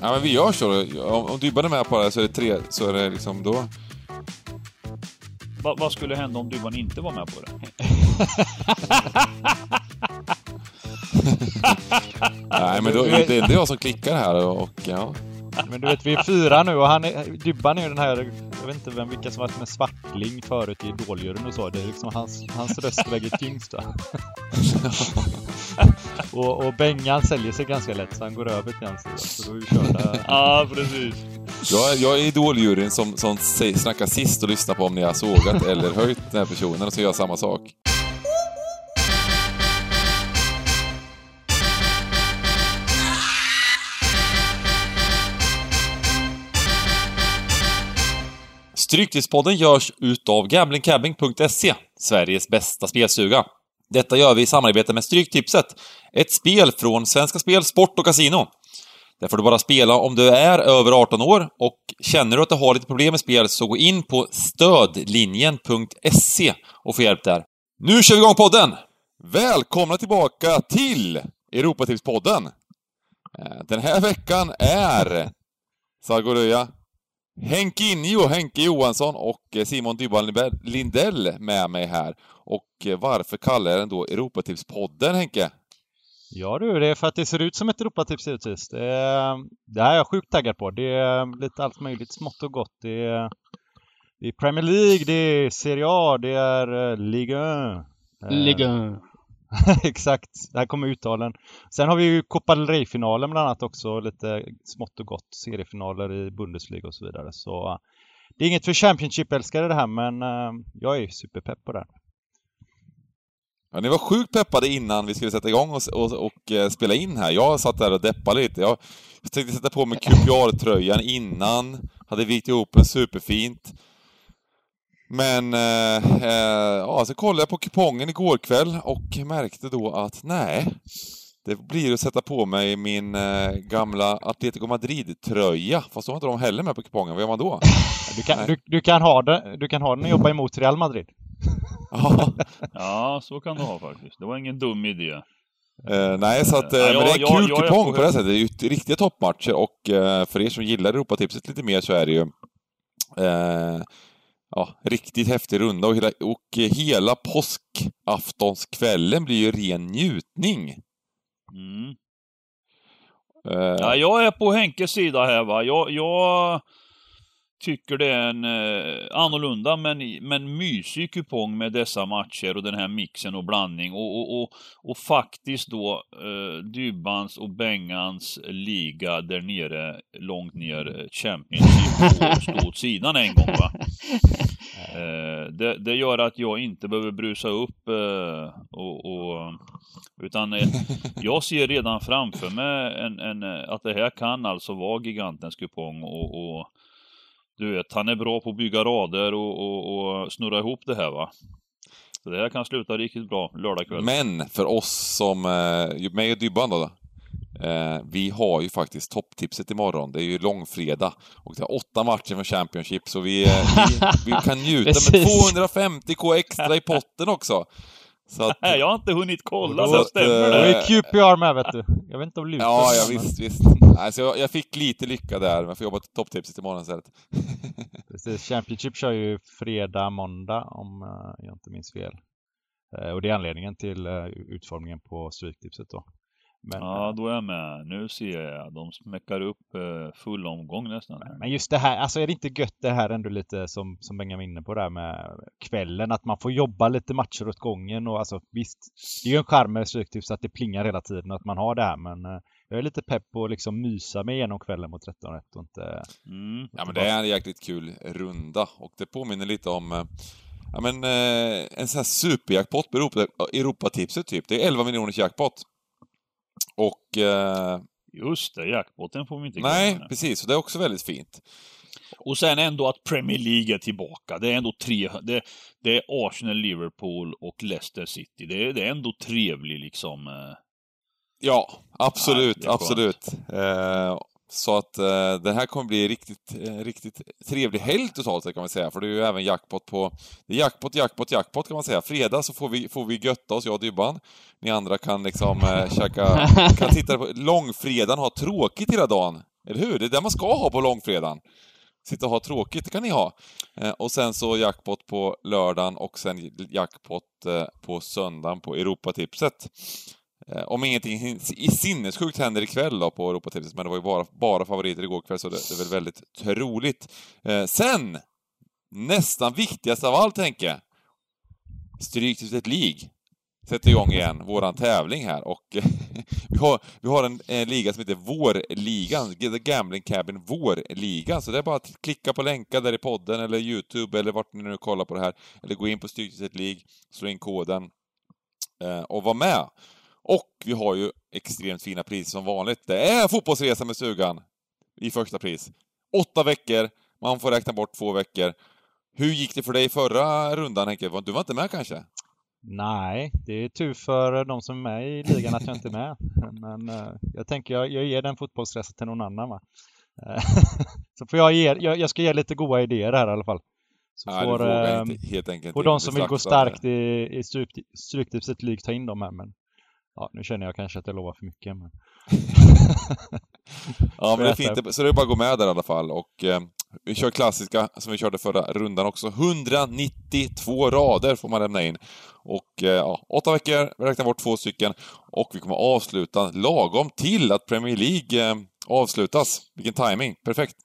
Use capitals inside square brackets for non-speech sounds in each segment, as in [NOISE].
Ja, men vi gör så. Om, om Dybban är med på det så är det tre, så är det liksom då... Va, vad skulle hända om Dybban inte var med på det? [LAUGHS] Nej, men då, det, det är jag som klickar här och ja. Men du vet, vi är fyra nu och han är, Dybban är ju den här, jag vet inte vem, vilka som varit med Svartling förut i Idoljuryn och så. Det är liksom hans, hans röst väger tyngst va? [LAUGHS] och, och Bengan säljer sig ganska lätt så han går över till hans sida. Så då är vi körda. Ja, precis. Jag, jag är idoljuryn som, som snackar sist och lyssnar på om ni har sågat eller höjt den här personen och så gör jag samma sak. Stryktipspodden görs utav gamblingcabbing.se, Sveriges bästa spelstuga. Detta gör vi i samarbete med Stryktipset, ett spel från Svenska Spel, Sport och Casino. Där får du bara spela om du är över 18 år och känner du att du har lite problem med spel så gå in på stödlinjen.se och få hjälp där. Nu kör vi igång podden! Välkomna tillbaka till Europatipspodden! Eh, den här veckan är Salgoröja. Henke Injo, Henke Johansson och eh, Simon Dybban Lindell med mig här. Och eh, varför kallar jag den då Europatipspodden, Henke? Ja du, det är för att det ser ut som ett Europatips givetvis. Det, är- det här är jag sjukt taggad på. Det är lite allt möjligt smått och gott. Det är, det är Premier League, det är Serie A, det är eh, Ligue 1. Eh, Ligga. [LAUGHS] Exakt, där här kommer uttalen. Sen har vi ju Copa del Rey-finalen bland annat också, lite smått och gott seriefinaler i Bundesliga och så vidare. Så det är inget för Championship-älskare det här, men eh, jag är superpepp på det. här. Ja, ni var sjukt peppade innan vi skulle sätta igång och, och, och eh, spela in här. Jag satt där och deppade lite. Jag, tänkte sätta på mig QPR-tröjan innan, hade vikt ihop den superfint. Men, eh, eh, ja, så kollade jag på kupongen igår kväll och märkte då att nej, det blir att sätta på mig min eh, gamla Atletico Madrid-tröja. Fast då har inte de heller med på kupongen. Vad gör man då? Du kan, du, du kan ha den, du kan ha den och jobba emot Real Madrid. Ja, [LAUGHS] Ja, så kan du ha faktiskt. Det var ingen dum idé. Eh, nej, så att, eh, Ja, men det är en jag- kul är kupong på det här sättet. Det är ju riktiga toppmatcher och eh, för er som gillar Europatipset lite mer så är det ju ja, riktigt häftig runda och hela, och hela påskaftonskvällen blir ju ren njutning. Mm. Eh, Ja, jag är på Henkes sida här va. Jag, jag tycker det är en eh, annorlunda men, men mysig kupong med dessa matcher och den här mixen och blandning och, och, och, och faktiskt då eh, Dybbans och Bengans liga där nere, långt ner, eh, Championship, [LAUGHS] och stå åt sidan en gång va. [LAUGHS] Eh, det, det gör att jag inte behöver brusa upp eh, och, och utan eh, jag ser redan framför mig en, en, eh, att det här kan alltså vara gigantens kupong och, och du vet, han är bra på att bygga rader och, och, och snurra ihop det här va. Så det här kan sluta riktigt bra lördag kväll. Men för oss som, eh, mig och Dybban då, eh, vi har ju faktiskt topptipset imorgon. Det är ju långfredag och det är åtta matcher med Championship så vi, eh, vi, vi kan [LAUGHS] njuta med Precis. 250k extra i potten också. Så att, Nej, jag har inte hunnit kolla, så stämmer Då det? är QPR med vet du. Jag vet inte om Lukas ja, ja visst, visst. Alltså, jag, jag fick lite lycka där, men jag får jobba till topptipset imorgon istället. [LAUGHS] Precis, Championship kör ju fredag, måndag om eh, jag inte minns fel. Eh, och det är anledningen till eh, utformningen på Stryktipset då. Men, Ja, då är jag med. Nu ser jag. De smäckar upp eh, full omgång nästan. här. men just det här, alltså är det inte gött det här ändå lite som, som var inne på där med kvällen, att man får jobba lite matcher åt gången och alltså visst, det är ju en charm med Stryktips att det plingar hela tiden och att man har det här men eh, jag är lite pepp på att liksom mysa mig igenom kvällen mot 13 rätt och inte... Mm. Ja, men det är en jäkligt kul runda och det påminner lite om eh, Ja men eh, en sån här superjackpot på Europa, Europatipset typ. Det är 11 miljoners jackpot. Och... Eh, Just det, jackpotten får vi inte glömma. nej, precis. Och det är också väldigt fint. Och sen ändå att Premier League är tillbaka. Det är ändå tre, det, det är Arsenal, Liverpool och Leicester City. Det är, det är ändå trevligt liksom. eh. Ja, absolut, Ja, absolut. Eh, så att eh, det här kommer bli riktigt, eh, riktigt trevlig helg totalt sett kan man säga, för det är ju även jackpot på... Det är jackpot, jackpot, jackpot kan man säga. Fredag så får vi, får vi götta oss, jag och Dybban. Ni andra kan liksom eh, käka... [LAUGHS] Kan titta på långfredagen, ha tråkigt hela dagen. Eller hur? Det är det man ska ha på långfredagen. Sitta och ha tråkigt, det kan ni ha. Eh, och sen så jackpot på lördagen och sen jackpot eh, på söndagen på Europatipset. Eh, om ingenting i sinnessjukt händer ikväll då på Europatipset, men det var ju bara, bara favoriter igår kväll så det, det är väl väldigt troligt. Eh, sen, nästan viktigast av allt tänker jag. Stryktipset League sätter igång igen, våran tävling här och [LAUGHS] vi har, vi har en, en, liga som heter Vårligan, The Gambling Cabin Vårligan, så det är bara att klicka på länkar där i podden eller Youtube eller vart ni nu kollar på det här, eller gå in på Stryktipset League, slå in koden eh, och var med. Och vi har ju extremt fina priser som vanligt. Det är fotbollsresa med stugan i första pris. Åtta veckor, man får räkna bort två veckor. Hur gick det för dig förra rundan Henke? Du var inte med kanske? Nej, det är tur för de som är med i ligan att jag inte är med. [LAUGHS] Men uh, jag tänker jag, jag ger den fotbollsresan till någon annan va. Uh, [LAUGHS] så får jag ge, jag, jag, ska ge lite goda idéer här i alla fall. Så Nej, får, inte, helt enkelt får de som vill gå starkt i, i Stryktipset League ta in dem här. Men ja, nu känner jag kanske att jag lovar för mycket. Men... [LAUGHS] ja, men det är fint. Så det är bara att gå med där i alla fall. Och eh, vi kör klassiska, som vi körde förra rundan också. 192 rader får man lämna in. Och eh, ja, åtta veckor, vi räknar bort två stycken. Och vi kommer avsluta lagom till att Premier League eh, avslutas. Vilken timing, perfekt.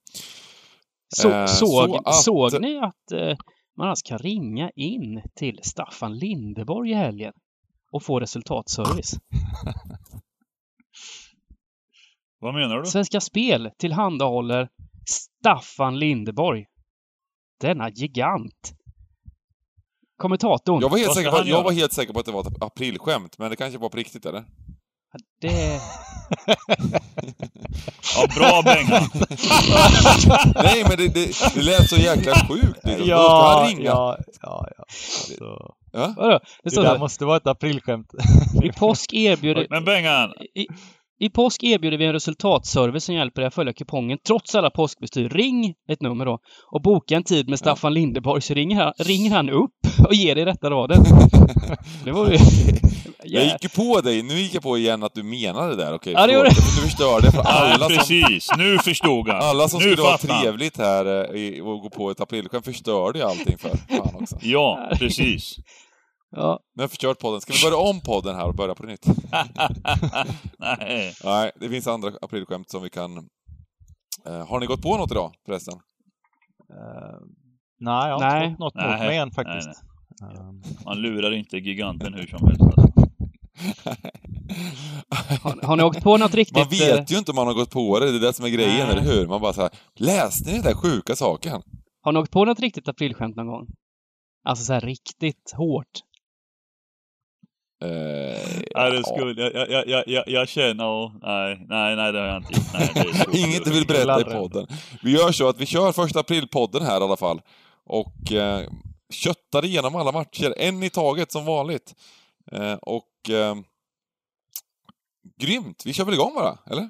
Så, eh, såg, så att... såg ni att eh, man alltså kan ringa in till Staffan Lindeborg i helgen och få resultatservice? [LAUGHS] Vad menar du? Svenska Spel tillhandahåller Staffan Lindeborg. Denna gigant. Kommentatorn. Jag var, helt säker på, jag var helt säker på att det var ett aprilskämt, men det kanske var på riktigt, eller? Det... [LAUGHS] ja, bra Bengan! [LAUGHS] Nej, men det, det, det lät så jäkla sjukt liksom. Ja, Då ska han ringa. Ja, ja, ja. Så... Ja? Vadå? Det, det där måste vara ett aprilskämt. I påsk erbjuder... Men Bengan! I, i påsk erbjuder vi en resultatservice som hjälper dig att följa kupongen trots alla påskbestyr. Ring ett nummer då och boka en tid med Staffan Lindeborg så ringer han, ringer han upp och ger dig rätta raden. [LAUGHS] det var ju... Jag gick ju på dig, nu gick jag på igen att du menade det där. Okej, ja, det Du förstörde för [LAUGHS] alla som... Precis, nu förstod han. Alla som nu skulle ha trevligt här eh, och gå på ett aprilskämt förstörde ju allting för fan också. Ja, precis. Ja. Nu har jag förstört podden. Ska vi börja om podden här och börja på nytt? [LAUGHS] Nej. Nej, det finns andra aprilskämt som vi kan... Uh, har ni gått på något idag förresten? Uh, nej, jag har nej. inte fått något nej. mot mig än faktiskt. Nej, um... Man lurar inte giganten hur som helst. Alltså. [LAUGHS] har, har, ni åkt på något riktigt? Man vet ju inte om man har gått på det, det är det som är grejen, eller hur? Man bara såhär, läste ni den där sjuka saken? Har ni åkt på något riktigt aprilskämt någon gång? Alltså så här riktigt hårt? Uh, nej, det skulle, jag, jag, jag, jag, jag känner, nej, nej, nej, det har jag inte gjort. Nej, [LAUGHS] Inget du vill berätta i podden. Vi gör så att vi kör första april-podden här i alla fall. Och eh, köttar igenom alla matcher, en i taget som vanligt. Eh, och eh, grymt! Vi kör väl igång bara, eller?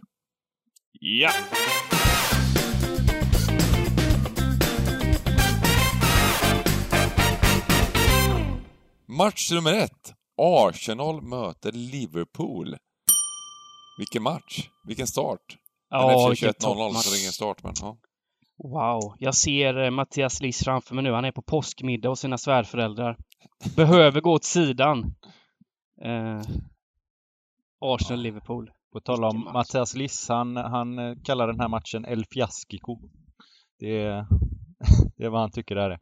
Ja! Match nummer ett. Arsenal möter Liverpool. Vilken match! Vilken start! Ja, 21.00 så det är ingen start, men ja. Wow, jag ser eh, Mattias Liss framför mig nu. Han är på påskmiddag hos sina svärföräldrar. Behöver gå åt sidan. Eh, Arsenal-Liverpool. På tal om Mattias Liss, han, han eh, kallar den här matchen El Fiaskico. Det är, [LAUGHS] det är vad han tycker det är.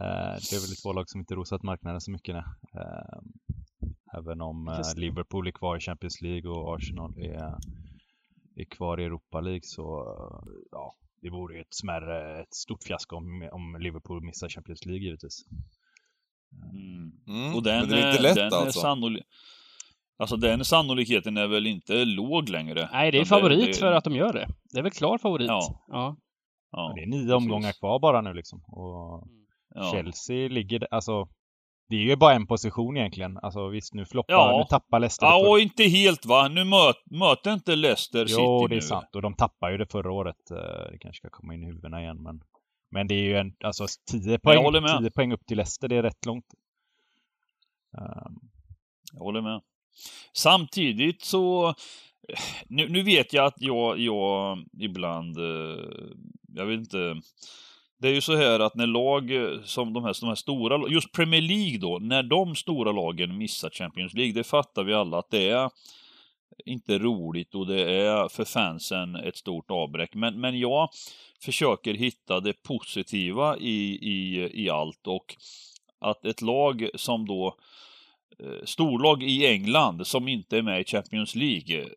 Eh, det är väl ett bolag som inte rosat marknaden så mycket nu. Eh, även om eh, Liverpool är kvar i Champions League och Arsenal är, är kvar i Europa League så ja, det vore ju ett smärre, ett stort fiasko om, om Liverpool missar Champions League givetvis. Mm. Mm. Och den, det är inte lätt den alltså. Sannolik... Alltså den sannolikheten är väl inte låg längre? Nej, det är favorit det, det... för att de gör det. Det är väl klar favorit. Ja. ja. ja det är nio omgångar kvar bara nu liksom. Och... Mm. Ja. Chelsea ligger, alltså det är ju bara en position egentligen. Alltså visst, nu floppar, ja. nu tappar Leicester. Ja, och inte helt va. Nu möt, möter inte Leicester City Jo, det är nu. sant. Och de tappar ju det förra året. Eh, det kanske ska komma in i huvudena igen, men men det är ju en, alltså 10 poäng, 10 poäng upp till Leicester, det är rätt långt. Um. Jag håller med. Samtidigt så nu, nu vet jag att jag, jag ibland, eh, jag vet inte, det är ju så här att när lag eh, som de här, de här stora, just Premier League då, när de stora lagen missar Champions League, det fattar vi alla att det är inte roligt och det är för fansen ett stort avbräck. Men, men jag försöker hitta det positiva i, i, i allt och att ett lag som då Eh, Eh, storlag i England som inte är med i Champions League.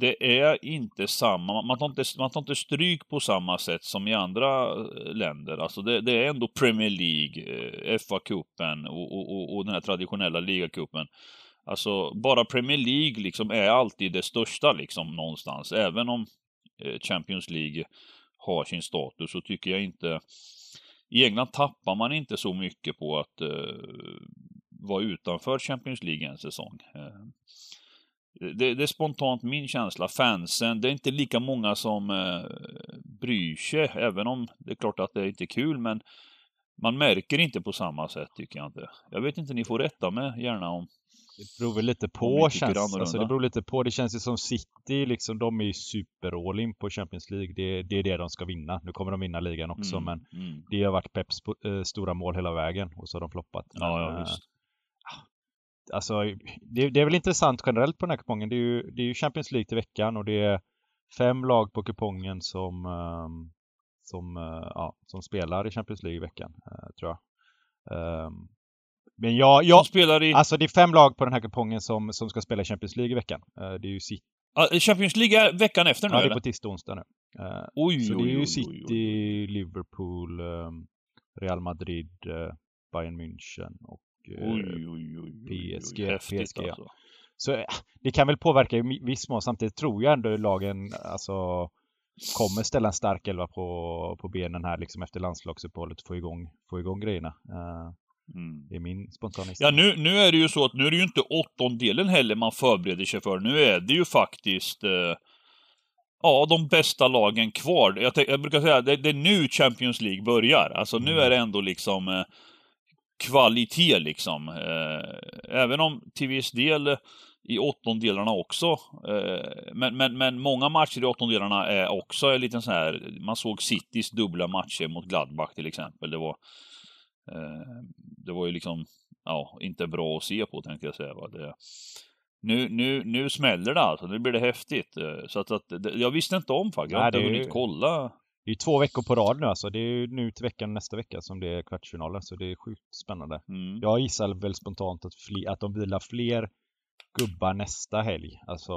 Det är inte samma, man tar inte, man tar inte stryk på samma sätt som i andra eh, länder. Alltså det, det är ändå Premier League, eh, FA-cupen och, och, och, den här traditionella ligacupen. Alltså bara Premier League liksom är alltid det största liksom någonstans. Även om Champions League har sin status så tycker jag inte i England tappar man inte så mycket på att vara utanför Champions League en säsong. Eh, det, det, är spontant min känsla. Fansen, det är inte lika många som eh, bryr sig, även om det är klart att det är inte är kul, men man märker inte på samma sätt tycker jag inte. Jag vet inte, ni får rätta mig gärna om det beror väl lite på känns alltså, det. beror lite på. Det känns ju som City, liksom, de är ju super all in på Champions League. Det, det, är det de ska vinna. Nu kommer de vinna ligan också, mm, men mm. det har varit Peps äh, stora mål hela vägen och så har de floppat. Ja, ja, just alltså, det, det, är väl intressant generellt på den här kupongen. Det är, ju, det är ju Champions League till veckan och det är fem lag på kupongen som, um, som, uh, ja, som spelar i Champions League i veckan, uh, tror jag. Um, men jag, jag spelar i... alltså det är fem lag på den här kupongen som, som ska spela Champions League i veckan. Uh, det är ju City. Champions League är veckan efter nu Ja, det är på tisdag och onsdag nu. oj, så oj, det är ju City, oj, Liverpool, um, Real Madrid, Bayern München och Eh, oj, oj, oj, PSG. Häftigt PSG. alltså. Så eh, det kan väl påverka i viss mån. Samtidigt tror jag ändå lagen alltså, kommer ställa en stark elva på, på benen här liksom efter landslagsuppehållet få igång, få igång grejerna. Uh, mm. Det är min spontana Ja, nu, nu är det ju så att nu är det ju inte åttondelen heller man förbereder sig för. Nu är det ju faktiskt uh, Ja, de bästa lagen kvar. Jag, jag brukar säga det, det är nu Champions League börjar. Alltså nu mm. är det ändå liksom uh, kvalitet liksom. Eh, även om till viss del i åttondelarna också. Eh, men, men, men många matcher i åttondelarna är också en liten sån här, man såg Citys dubbla matcher mot Gladbach till exempel. Det var, eh, det var ju liksom, ja, inte bra att se på tänkte jag säga. Det, nu, nu, nu smäller det alltså, nu blir det häftigt. Så att, att jag visste inte om faktiskt, jag har inte hunnit kolla. Det är två veckor på rad nu alltså. Det är nu till veckan nästa vecka som det är kvartsfinaler. Så det är sjukt spännande. Mm. Jag gissar väl spontant att, fler, att de vilar fler gubbar nästa helg. Alltså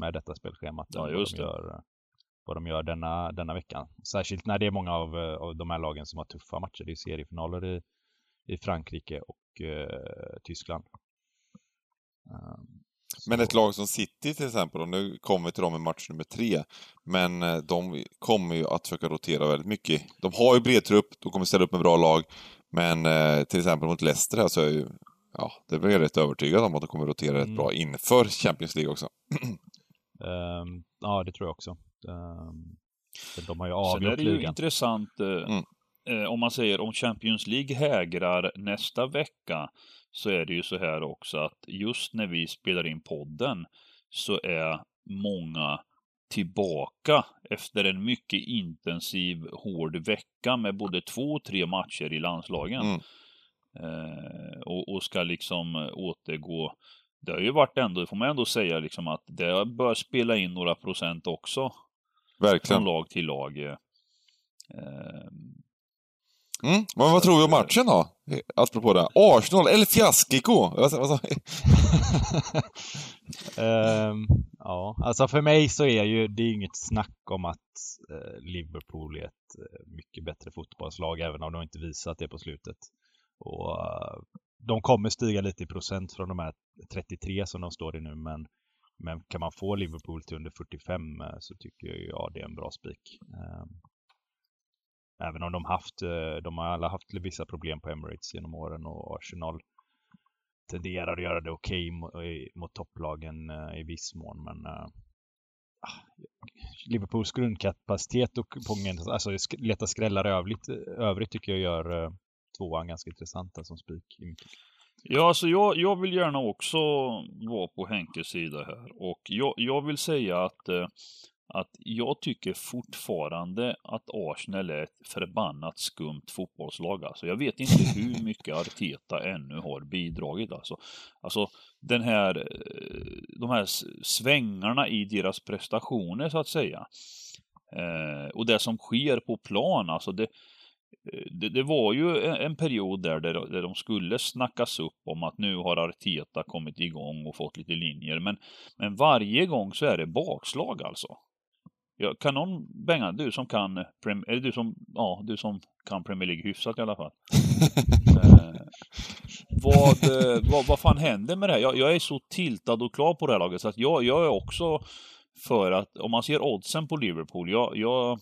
med detta spelschemat. Ja, just vad de gör, vad de gör denna, denna veckan. Särskilt när det är många av, av de här lagen som har tuffa matcher. Det är seriefinaler i, i Frankrike och eh, Tyskland. Um, men ett lag som City till exempel, och nu kommer vi till dem i match nummer tre, men eh, de kommer ju att försöka rotera väldigt mycket. De har ju bred trupp, de kommer ställa upp med bra lag, men eh, till exempel mot Leicester här så är jag ju, ja, det blir jag rätt övertygad om att de kommer rotera rätt mm. bra inför Champions League också. um, [CLEARS THROAT] ja, det tror jag också. Um, de har ju avgjort ligan. Sen är det ju intressant, eh, mm. eh, om man säger om Champions League hägrar nästa vecka, så är det ju så här också att just när vi spelar in podden så är många tillbaka efter en mycket intensiv, hård vecka med både två och tre matcher i landslagen. Mm. Eh, och, och, ska liksom återgå. Det har ju varit ändå, det får man ändå säga, liksom att det bör spela in några procent också. Verkligen. Från lag till lag. Eh, Mm. Men vad tror vi om matchen då? Apropå det. Arsenal eller fiaskiko? Alltså, alltså. um, [LAUGHS] ehm, ja, alltså för mig så är ju det är inget snack om att eh, Liverpool är ett eh, mycket bättre fotbollslag, även om de inte visat det på slutet. Och eh, de kommer stiga lite i procent från de här 33 som de står i nu, men men kan man få Liverpool till under 45 så tycker jag det är en bra spik. Ehm, Även om de haft, eh, de har alla haft vissa problem på Emirates genom åren och Arsenal tenderar att göra det okej okay eh, mot topplagen eh, i viss mån. Men äh, Liverpools grundkapacitet och kupongen, alltså leta skrällar övrigt, övrigt tycker jag gör tvåan ganska intressanta alltså, som spik. Ja, alltså jag, jag vill gärna också vara på Henkes sida här. Och jag, jag vill säga att, eh, att jag tycker fortfarande att Arsenal är ett förbannat skumt fotbollslag. Alltså, jag vet inte hur [LAUGHS] mycket Arteta ännu har bidragit. Alltså, alltså den här, eh, de här svängarna i deras prestationer så att säga. Eh, och det som sker på plan, alltså det, eh, det, det var ju en, period där, där där de skulle snackas upp om att nu har Arteta kommit igång och fått lite linjer. Men, men varje gång så är det bakslag alltså. Ja, kan någon, Bengan, du som kan, eh, eller du som, ja, du som kan Premier League hyfsat i alla fall. eh, vad, eh, vad, vad fan händer med det här? Jag, jag är så tiltad och klar på det här laget så att jag, jag är också för att, om man ser oddsen på Liverpool, jag, jag,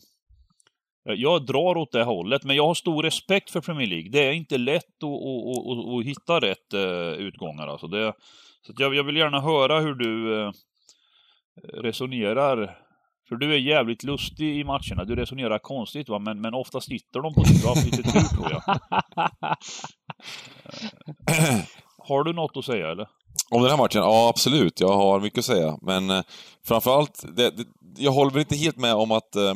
eh, jag drar åt det hållet, men jag har stor respekt för Premier League. Det är inte lätt att, att, att, att hitta rätt utgångar. Alltså det, så att jag, jag vill gärna höra hur du resonerar. För du är jävligt lustig i matcherna. Du resonerar konstigt va, men, men ofta sitter de på dig. Du har haft lite tur tror jag. [LAUGHS] Har du något att säga eller? Om den här matchen? Ja, absolut. Jag har mycket att säga. Men eh, framförallt, det, det, jag håller väl inte helt med om att eh,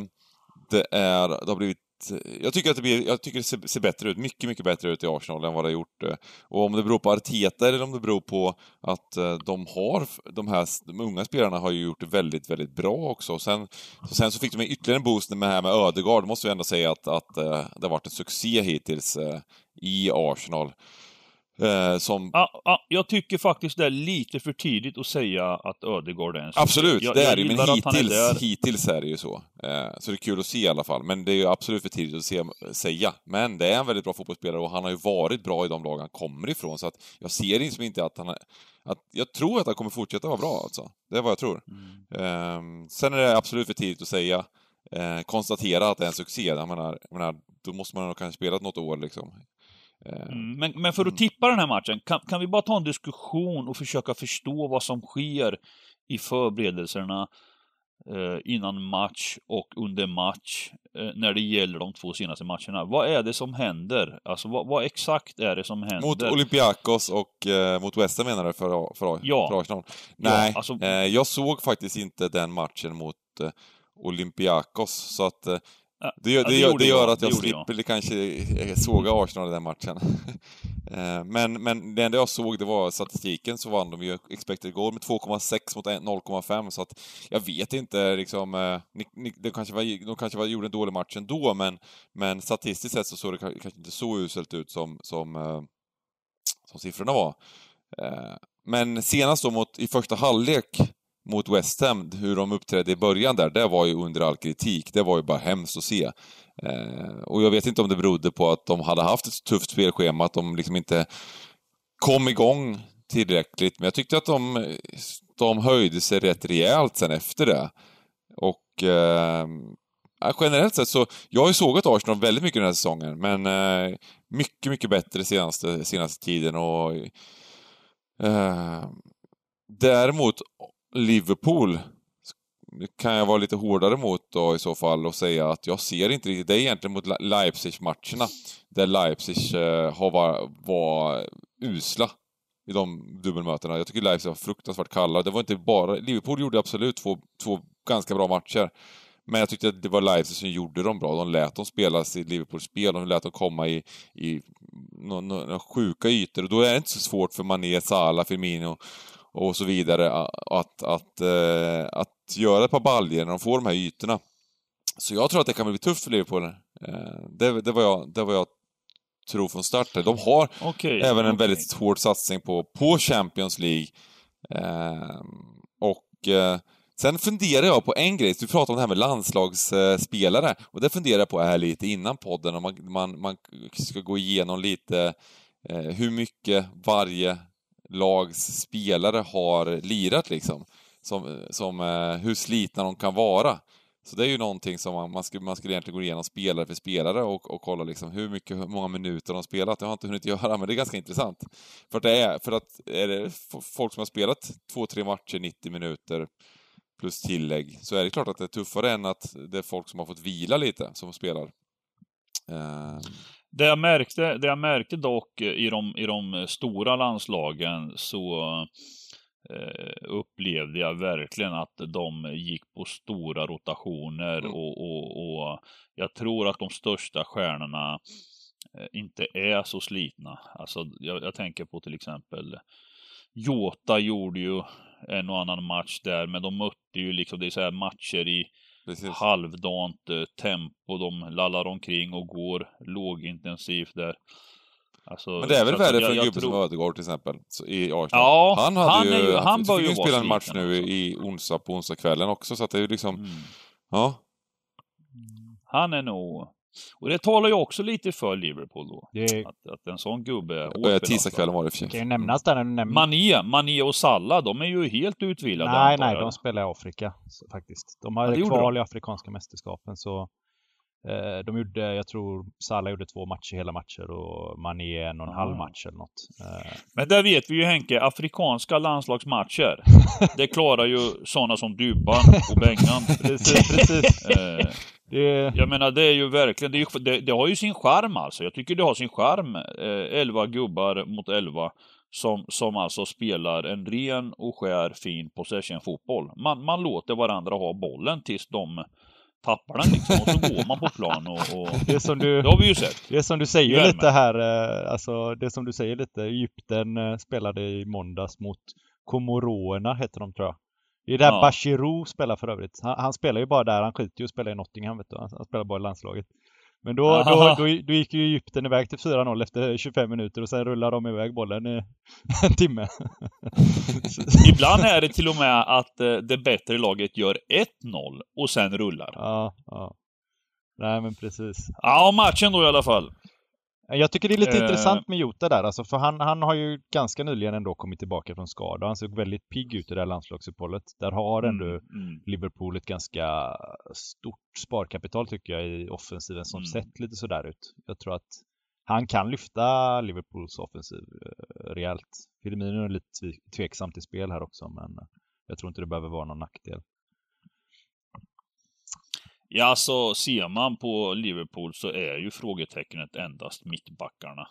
det är, det har blivit Eh, jag tycker att det, blir, jag tycker det ser, ser bättre ut, mycket, mycket bättre ut i Arsenal än vad det har gjort. Eh, och om det beror på Arteta eller om det beror på att eh, de har, de här de unga spelarna har ju gjort det väldigt, väldigt bra också. Sen, sen så fick de ytterligare en boost med här med Ödegaard, måste vi ändå säga att, att det har varit en succé hittills i Arsenal. Eh, som Ja, ja, jag tycker faktiskt det är lite för tidigt att säga att Ödegaard är en. Absolut, jag, det är det men han är hittills, hittills är det ju så. Eh, så det är kul att se i alla fall. Men det är ju absolut för tidigt att se, säga. Men det är en väldigt bra fotbollsspelare och han har ju varit bra i de lag han kommer ifrån. Så att jag ser liksom inte att han... Att, jag tror att han kommer fortsätta vara bra alltså. Det är vad jag tror. Mm. Eh, sen är det absolut för tidigt att säga. Eh, konstatera att det är en succé. Jag menar, jag menar, då måste man nog kanske spelat något år liksom. Eh, Mm, Men, men för att tippa den här matchen, kan, kan vi bara ta en diskussion och försöka förstå vad som sker i förberedelserna eh, innan match och under match eh, när det gäller de två senaste matcherna. Vad är det som händer? Alltså vad, vad exakt är det som händer? Mot Olympiakos och eh, mot West Ham menar du, för, för, Ja. för Arsenal? Nej, alltså- eh, jag såg faktiskt inte den matchen mot eh, Olympiakos, så att Ja, det, gör, ja, det, det gör, det gör jag, att det jag jag. slipper kanske eh, såga Arsenal i den matchen. [LAUGHS] Eh, men, men det enda jag såg, det var statistiken, så vann de ju expected goal med 2,6 mot 0,5, så att jag vet inte liksom, eh, det kanske var, de kanske var, gjorde en dålig match ändå, men, men statistiskt sett så såg det ka- kanske inte så uselt ut som, som, eh, som siffrorna var. Men senast då mot, i första halvlek mot West Ham, hur de uppträdde i början där, det var ju under all kritik. Det var ju bara hemskt att se. Eh, Och jag vet inte om det berodde på att de hade haft ett tufft spelschema, att de liksom inte kom igång tillräckligt. Men jag tyckte att de, de höjde sig rätt rejält sen efter det. Och eh, ja, generellt sett så, jag har ju sågat Arsenal väldigt mycket den här säsongen, men eh, mycket, mycket bättre senaste, senaste tiden och eh, däremot Liverpool kan jag vara lite hårdare mot då i så fall och säga att jag ser inte riktigt, det är egentligen mot Leipzig-matcherna där Leipzig eh, har var, var usla i de dubbelmötena. Jag tycker Leipzig var fruktansvärt kalla. Det var inte bara... Liverpool gjorde absolut två, två ganska bra matcher. Men jag tyckte att det var Leipzig som gjorde dem bra. De lät dem spela sitt Liverpool-spel, de lät dem komma i, i några, några sjuka ytor. Och då är det inte så svårt för Mané, Salah, Firmino och så vidare att, att, eh, att göra ett par baljor när de får de här ytorna. Så jag tror att det kan bli tufft för Liverpool. Eh, det, det, var jag, det var jag tror från start. De har Okej. även en okej. väldigt hård satsning på, på Champions League. Eh, och eh, sen funderar jag på en grej, du pratade om det här med landslagsspelare, och det funderar jag på här lite innan podden, om man, man, man ska gå igenom lite eh, hur mycket varje lags spelare har lirat liksom. Som, som, eh, hur slitna de kan vara. Så det är ju någonting som man, man, skulle, man skulle egentligen gå igenom spelare för spelare och, och kolla liksom hur mycket, hur många minuter de har spelat. Det har jag inte hunnit [LAUGHS] göra, men det är ganska intressant. För att det är, för att är det folk som har spelat två, tre matcher, 90 minuter plus tillägg, så är det klart att det är tuffare än att det är folk som har fått vila lite, som spelar. Eh, det jag märkte, det jag märkte dock i de, i de stora landslagen så eh, upplevde jag verkligen att de gick på stora rotationer Mm. och, och, och jag tror att de största stjärnorna eh, inte är så slitna. Alltså, jag, jag tänker på till exempel Jota gjorde ju en och annan match där, men de mötte ju liksom, det är så här matcher i Precis. halvdant eh, tempo. De lallar omkring och går lågintensivt där. Alltså, Men det är väl värre för en gubbe som tror- Ödegaard till exempel, i Arsenal. Ja, han hade han ju, ju- han han bör ju spela en match nu också. i onsdag på onsdagskvällen också, så att det är ju liksom, Mm. ja. Han är nog... Och det talar ju också lite för Liverpool då. Det är- Att, att en sån gubbe belastad. tisdagskvällen var det för kan ju nämnas där när du nämner... Mané, Mané och Salla, de är ju helt utvilade Nej, nej, de spelar i Afrika faktiskt. De Ja, hade det gjorde kval de. i Afrikanska mästerskapen så eh, de gjorde, jag tror Salah gjorde två matcher hela matcher och Mané en och en halv match eller något. Eh, Men där vet vi ju Henke, afrikanska landslagsmatcher. [LAUGHS] det klarar ju sådana som Dybban och Bengan. precis, precis. Eh, Det, Jag menar det är ju verkligen, det, är det, det har ju sin charm alltså. Jag tycker det har sin charm. Eh, 11 gubbar mot 11 som, som alltså spelar en ren och skär fin possession-fotboll. Man, man låter varandra ha bollen tills de tappar den liksom och så går man på plan och, och [LAUGHS] det som du... det har vi ju sett. Det som du säger Värme. lite här, eh, alltså det som du säger lite, Egypten eh, spelade i måndags mot Komoroerna heter de tror jag. Det är där Ja. Bashirou spelar för övrigt. Han, han spelar ju bara där, han skiter ju och spelar i Nottingham vet du. Han, han spelar bara i landslaget. Men då, då, då, då gick ju Egypten iväg till 4-0 efter 25 minuter och sen rullar de iväg bollen i [LAUGHS] en timme. [LAUGHS] Ibland är det till och med att eh, det bättre laget gör 1-0 och sen rullar. ja, ja. Nej men precis. Ja, matchen då i alla fall. Jag tycker det är lite Eh. intressant med Jota där, alltså, för han, han har ju ganska nyligen ändå kommit tillbaka från skada. Han såg väldigt pigg ut i det här landslagsuppehållet. Där har ändå Mm, mm. Liverpool ett ganska stort sparkapital tycker jag i offensiven som Mm. sett lite sådär ut. Jag tror att han kan lyfta Liverpools offensiv eh, rejält. Firmino är lite tve- tveksam till spel här också, men jag tror inte det behöver vara någon nackdel. Ja, alltså ser man på Liverpool så är ju frågetecknet endast mittbackarna.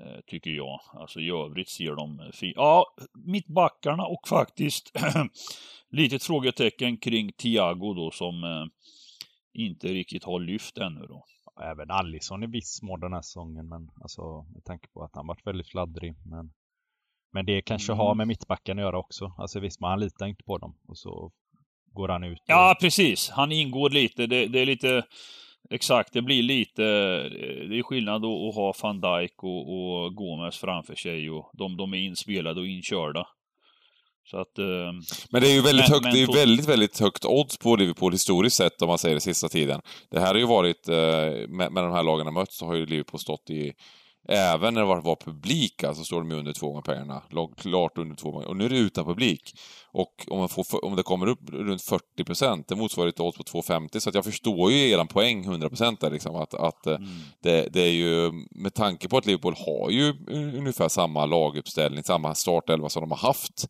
Eh, tycker jag. Alltså i övrigt ser de fint. Ja, mittbackarna och faktiskt [CLEARS THROAT] litet frågetecken kring Thiago då som eh, inte riktigt har lyft ännu då. Även Allison i viss mån den här säsongen, men alltså med tanke på att han varit väldigt fladdrig. Men, men det kanske Mm. har med mittbacken att göra också. Alltså visst, man litar inte på dem. Och så går han ut. och- Ja, precis. Han ingår lite. Det, det är lite Exakt, det blir lite, det är skillnad att, att ha van Dijk och, och Gomes framför sig och de, de är inspelade och inkörda. Så att, eh, Men det är ju väldigt Men- högt, men det är väldigt, väldigt högt odds på Liverpool historiskt sett om man säger det sista tiden. Det här har ju varit, eh, med, med de här lagen har mött så har ju Liverpool stått i Även när det var, var publik, alltså står de ju under två gånger pengarna. Klart under två gånger. Och nu är det utan publik. Och om, man får, om det kommer upp runt 40 procent, det motsvarar ett odds på 2,50. Så jag förstår ju eran poäng 100 procent där liksom. Att, att eh, mm. det, det är ju, med tanke på att Liverpool har ju ungefär samma laguppställning, samma startelva som de har haft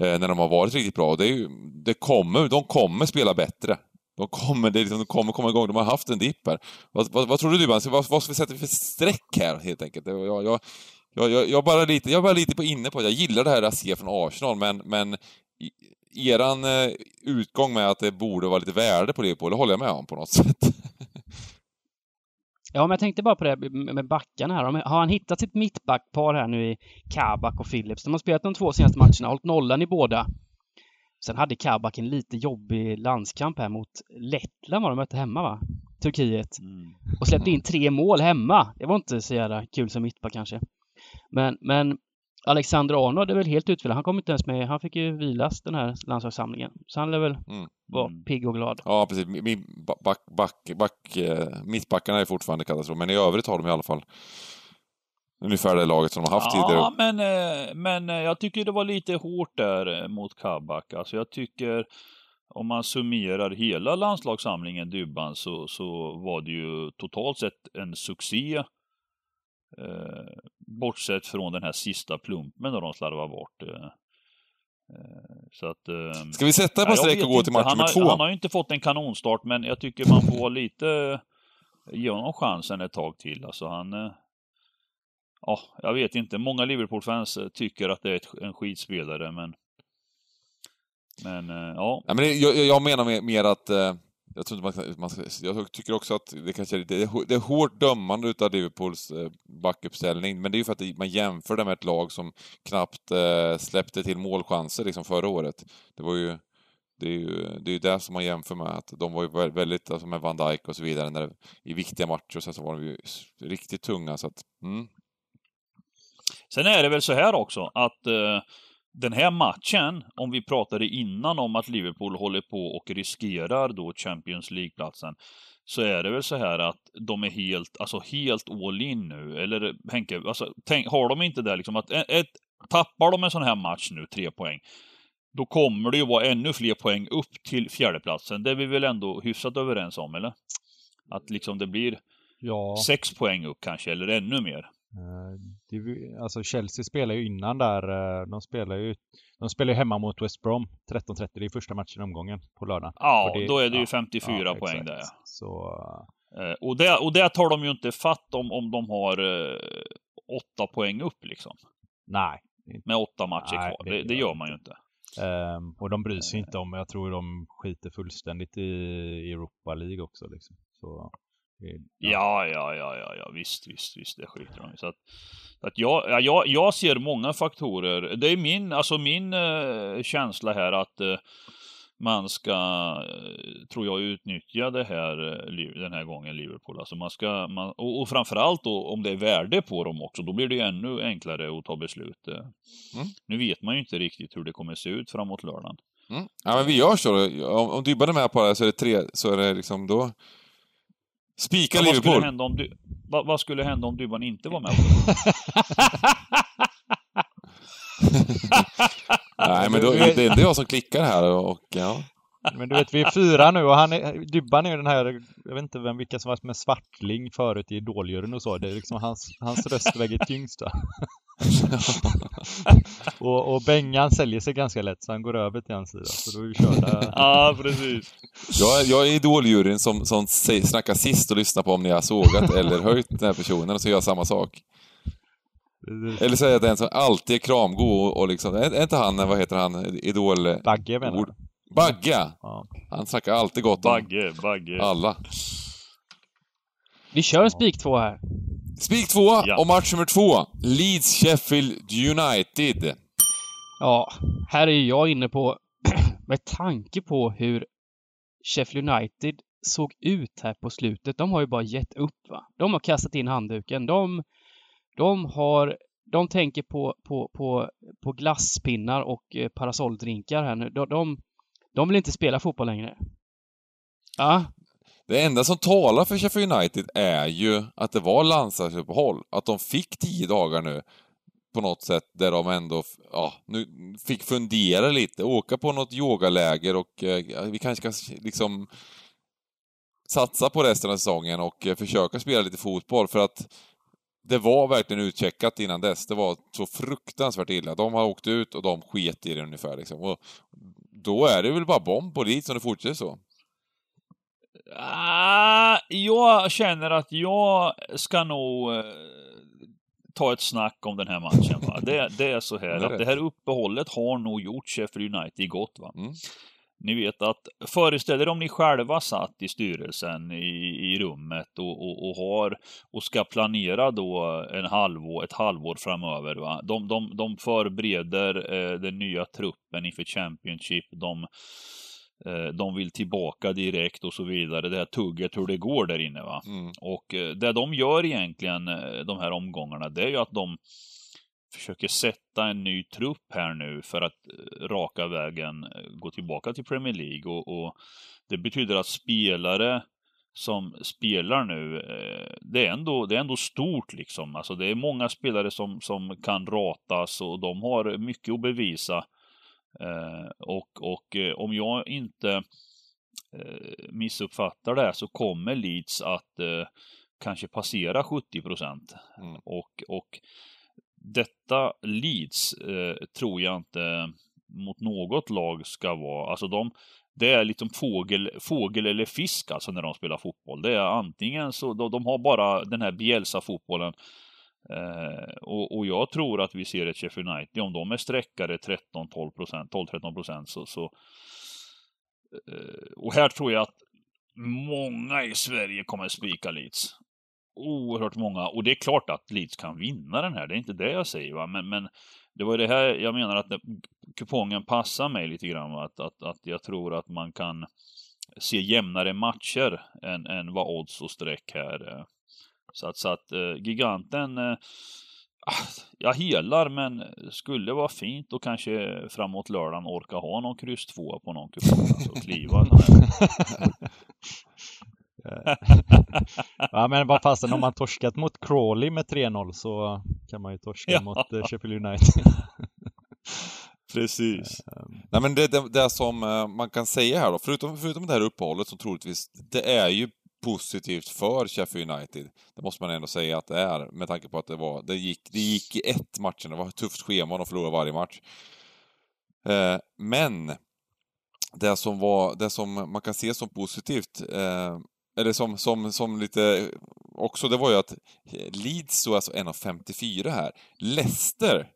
eh, när de har varit riktigt bra. Det ju, det kommer, de kommer spela bättre. De kommer, det liksom, de kommer komma igång. De har haft en dipp här. Vad, vad, vad tror du Dybban? Vad, vad ska vi sätta för streck här helt enkelt? Jag, jag, jag, jag, bara lite, jag är bara lite på inne på att jag gillar det här jag ser från Arsenal, men, men eran eh, utgång med att det borde vara lite värde på Liverpool, det håller jag med om på något sätt. [LAUGHS] Ja, men jag tänkte bara på det med med backarna här. Har han hittat sitt mittbackpar här nu i Kabak och Phillips? De har spelat de två senaste matcherna, hållit nollan i båda. Sen hade Kabak en lite jobbig landskamp här mot Lettland var de mötte hemma va? Turkiet. Mm. Och släppte in tre mål hemma. Det var inte så jävla kul som mittback kanske. Men, men Alexander Arnold är väl helt utvilad. Han kom inte ens med. Han fick ju vilas den här landslagssamlingen. Så han är väl Mm. vara Mm. pigg och glad. Ja, precis. Min- back, back, back, eh, mittbackarna är fortfarande katastrof, men i övrigt har de i alla fall ungefär det laget som de har haft tidigare. Ja, men, eh, men eh, jag tycker det var lite hårt där eh, mot Kabak. Alltså jag tycker om man summerar hela landslagssamlingen Dybban så, så var det ju totalt sett en succé. Eh, bortsett från den här sista plumpen där de slarvade bort. Eh, så att... Eh, Ska vi sätta jag streck och gå till match nummer har, två? Han har ju inte fått en kanonstart, men jag tycker man får lite ge honom chansen ett tag till. Alltså han... Ja, jag vet inte. Många Liverpool-fans eh, tycker att det är ett, en skitspelare, men... Men, eh, ja. ja men jag, jag menar mer, mer att... Eh, jag, tror inte man, man, jag tycker också att det kanske är, det är, det är hårt dömande utav Liverpools backuppställning, men det är ju för att man jämför det med ett lag som knappt släppte till målchanser liksom förra året. Det var ju det är ju det, är det som man jämför med, att de var ju väldigt, alltså med Van Dijk och så vidare, när det, i viktiga matcher och så, så var de ju riktigt tunga, så att, mm. Sen är det väl så här också, att eh, den här matchen, om vi pratade innan om att Liverpool håller på och riskerar då Champions League-platsen, så är det väl så här att de är helt, alltså helt all in nu. Eller Henke, alltså, tänk, har de inte det liksom att ett, tappar de en sån här match nu, tre poäng, då kommer det ju vara ännu fler poäng upp till fjärdeplatsen. Det är vi väl ändå hyfsat överens om, eller? Att liksom det blir ja. sex poäng upp kanske, eller ännu mer. Eh, det, alltså Chelsea spelar ju innan där. Eh, de spelar ju, de spelar ju hemma mot West Brom 13.30. Det är första matchen i omgången på lördag. Ja, det, då är det ju 54 ja, poäng exakt. där. Så... Eh, och, det, och det tar de ju inte fatt om, om de har åtta poäng upp liksom. Nej. Med åtta matcher Nej, kvar. Det, det, gör man ju inte. Um, och de bryr sig inte om, jag tror de skiter fullständigt i Europa League också liksom. Så Ja, ja, ja, ja, ja, visst, visst, visst, det skiter de i. Så att, så att jag, jag, jag ser många faktorer. Det är min, alltså min uh, känsla här att uh, man ska, uh, tror jag, utnyttja det här den här gången Liverpool. Alltså man ska, man, och, och framförallt då om det är värde på dem också, då blir det ju ännu enklare att ta beslut. Mm. Nu vet man ju inte riktigt hur det kommer se ut framåt lördagen. Mm. Ja, men vi gör så. Om, om Dybban är med på det så är det tre, så är det liksom då Spika vad Liverpool. Skulle hända om du, vad, vad skulle hända om Dybban inte var med [LAUGHS] Nej, men då, det, det är jag som klickar här och ja. Men du vet, vi är fyra nu och han är, Dybban är ju den här, jag vet inte vem, vilka som varit med Svartling förut i Idoljuryn och så. Det är liksom hans, hans röst väger tyngst va? Och, och Bengan säljer sig ganska lätt så han går över till hans sida. Så då är vi körda. ja, precis. Jag, jag är Idoljuryn som, som snackar sist och lyssnar på om ni har sågat eller höjt den här personen och så gör jag samma sak. Eller säga att den som alltid är kramgo och, och liksom, är, är inte han, vad heter han, Idol... Bagge menar du? Bagge! Ja. Han snackar alltid gott om Bagge, Bagge. alla. Vi kör en spik två här. Spik två ja. och match nummer två. Leeds Sheffield United. Ja, här är jag inne på, [CLEARS THROAT] med tanke på hur Sheffield United såg ut här på slutet. De har ju bara gett upp va. De har kastat in handduken. De, de har de tänker på, på, på, på glasspinnar och eh, parasolldrinkar här nu. De, de, de vill inte spela fotboll längre. Ja. Det enda som talar för Sheffield United är ju att det var landslagsuppehåll. Att de fick tio dagar nu på något sätt där de ändå ja, nu fick fundera lite, åka på något yogaläger och eh, vi kanske ska liksom satsa på resten av säsongen och eh, försöka spela lite fotboll för att det var verkligen utcheckat innan dess. Det var så fruktansvärt illa. De har åkt ut och de sket i det ungefär liksom. Och då är det väl bara bomb på dit som det fortsätter så. Ah, jag känner att jag ska nog eh, ta ett snack om den här matchen. Va? Det, det är så här [LAUGHS] det är att det här uppehållet har nog gjort Sheffield United gott. Va? Mm. Ni vet att, föreställ er om ni själva satt i styrelsen i, i rummet och, och, och, har och ska planera då en halvår, ett halvår framöver. Va? De, de, de förbereder eh, den nya truppen inför Championship. De, de vill tillbaka direkt och så vidare. Det här tugget hur det går där inne. Va? Mm. Och eh, det de gör egentligen eh, de här omgångarna, det är ju att de försöker sätta en ny trupp här nu för att eh, raka vägen eh, gå tillbaka till Premier League och, och det betyder att spelare som spelar nu, eh, det är ändå, det är ändå stort liksom. Alltså det är många spelare som, som kan ratas och de har mycket att bevisa. Och, och om jag inte missuppfattar det så kommer Leeds att kanske passera 70 procent. Mm. Och, och detta Leeds eh, tror jag inte mot något lag ska vara, alltså de, det är liksom fågel, fågel eller fisk alltså när de spelar fotboll. Det är antingen så, de, de har bara den här Bielsa-fotbollen. Eh, och, och, jag tror att vi ser ett Sheffield United, om de är sträckare 13-12 procent, 12-13 procent så, så eh, och här tror jag att många i Sverige kommer spika Leeds. Oerhört många. Och det är klart att Leeds kan vinna den här, det är inte det jag säger va, men, men det var det här jag menar att kupongen passar mig lite grann. Att, att, att jag tror att man kan se jämnare matcher än, än vad odds och streck här. Eh, Eh. Så att, så att uh, giganten, uh, jag helar men skulle vara fint och kanske framåt lördagen orka ha någon kryss 2 på någon kupong. Alltså kliva [LAUGHS] ja men vad fasen, om man torskat mot Crawley med 3-0 så kan man ju torska ja. mot uh, Sheffield United. [LAUGHS] Precis. Um, Nej men det, det, det som uh, man kan säga här då, förutom, förutom det här uppehållet som troligtvis, det är ju positivt för Sheffield United. Det måste man ändå säga att det är, med tanke på att det var, det gick, det gick i ett matchen, det var ett tufft schema de förlorade varje match. Eh, men det som, var, det som man kan se som positivt eh, eller som, som, som lite också, det var ju att Leeds stod alltså 1,54 här. Leicester,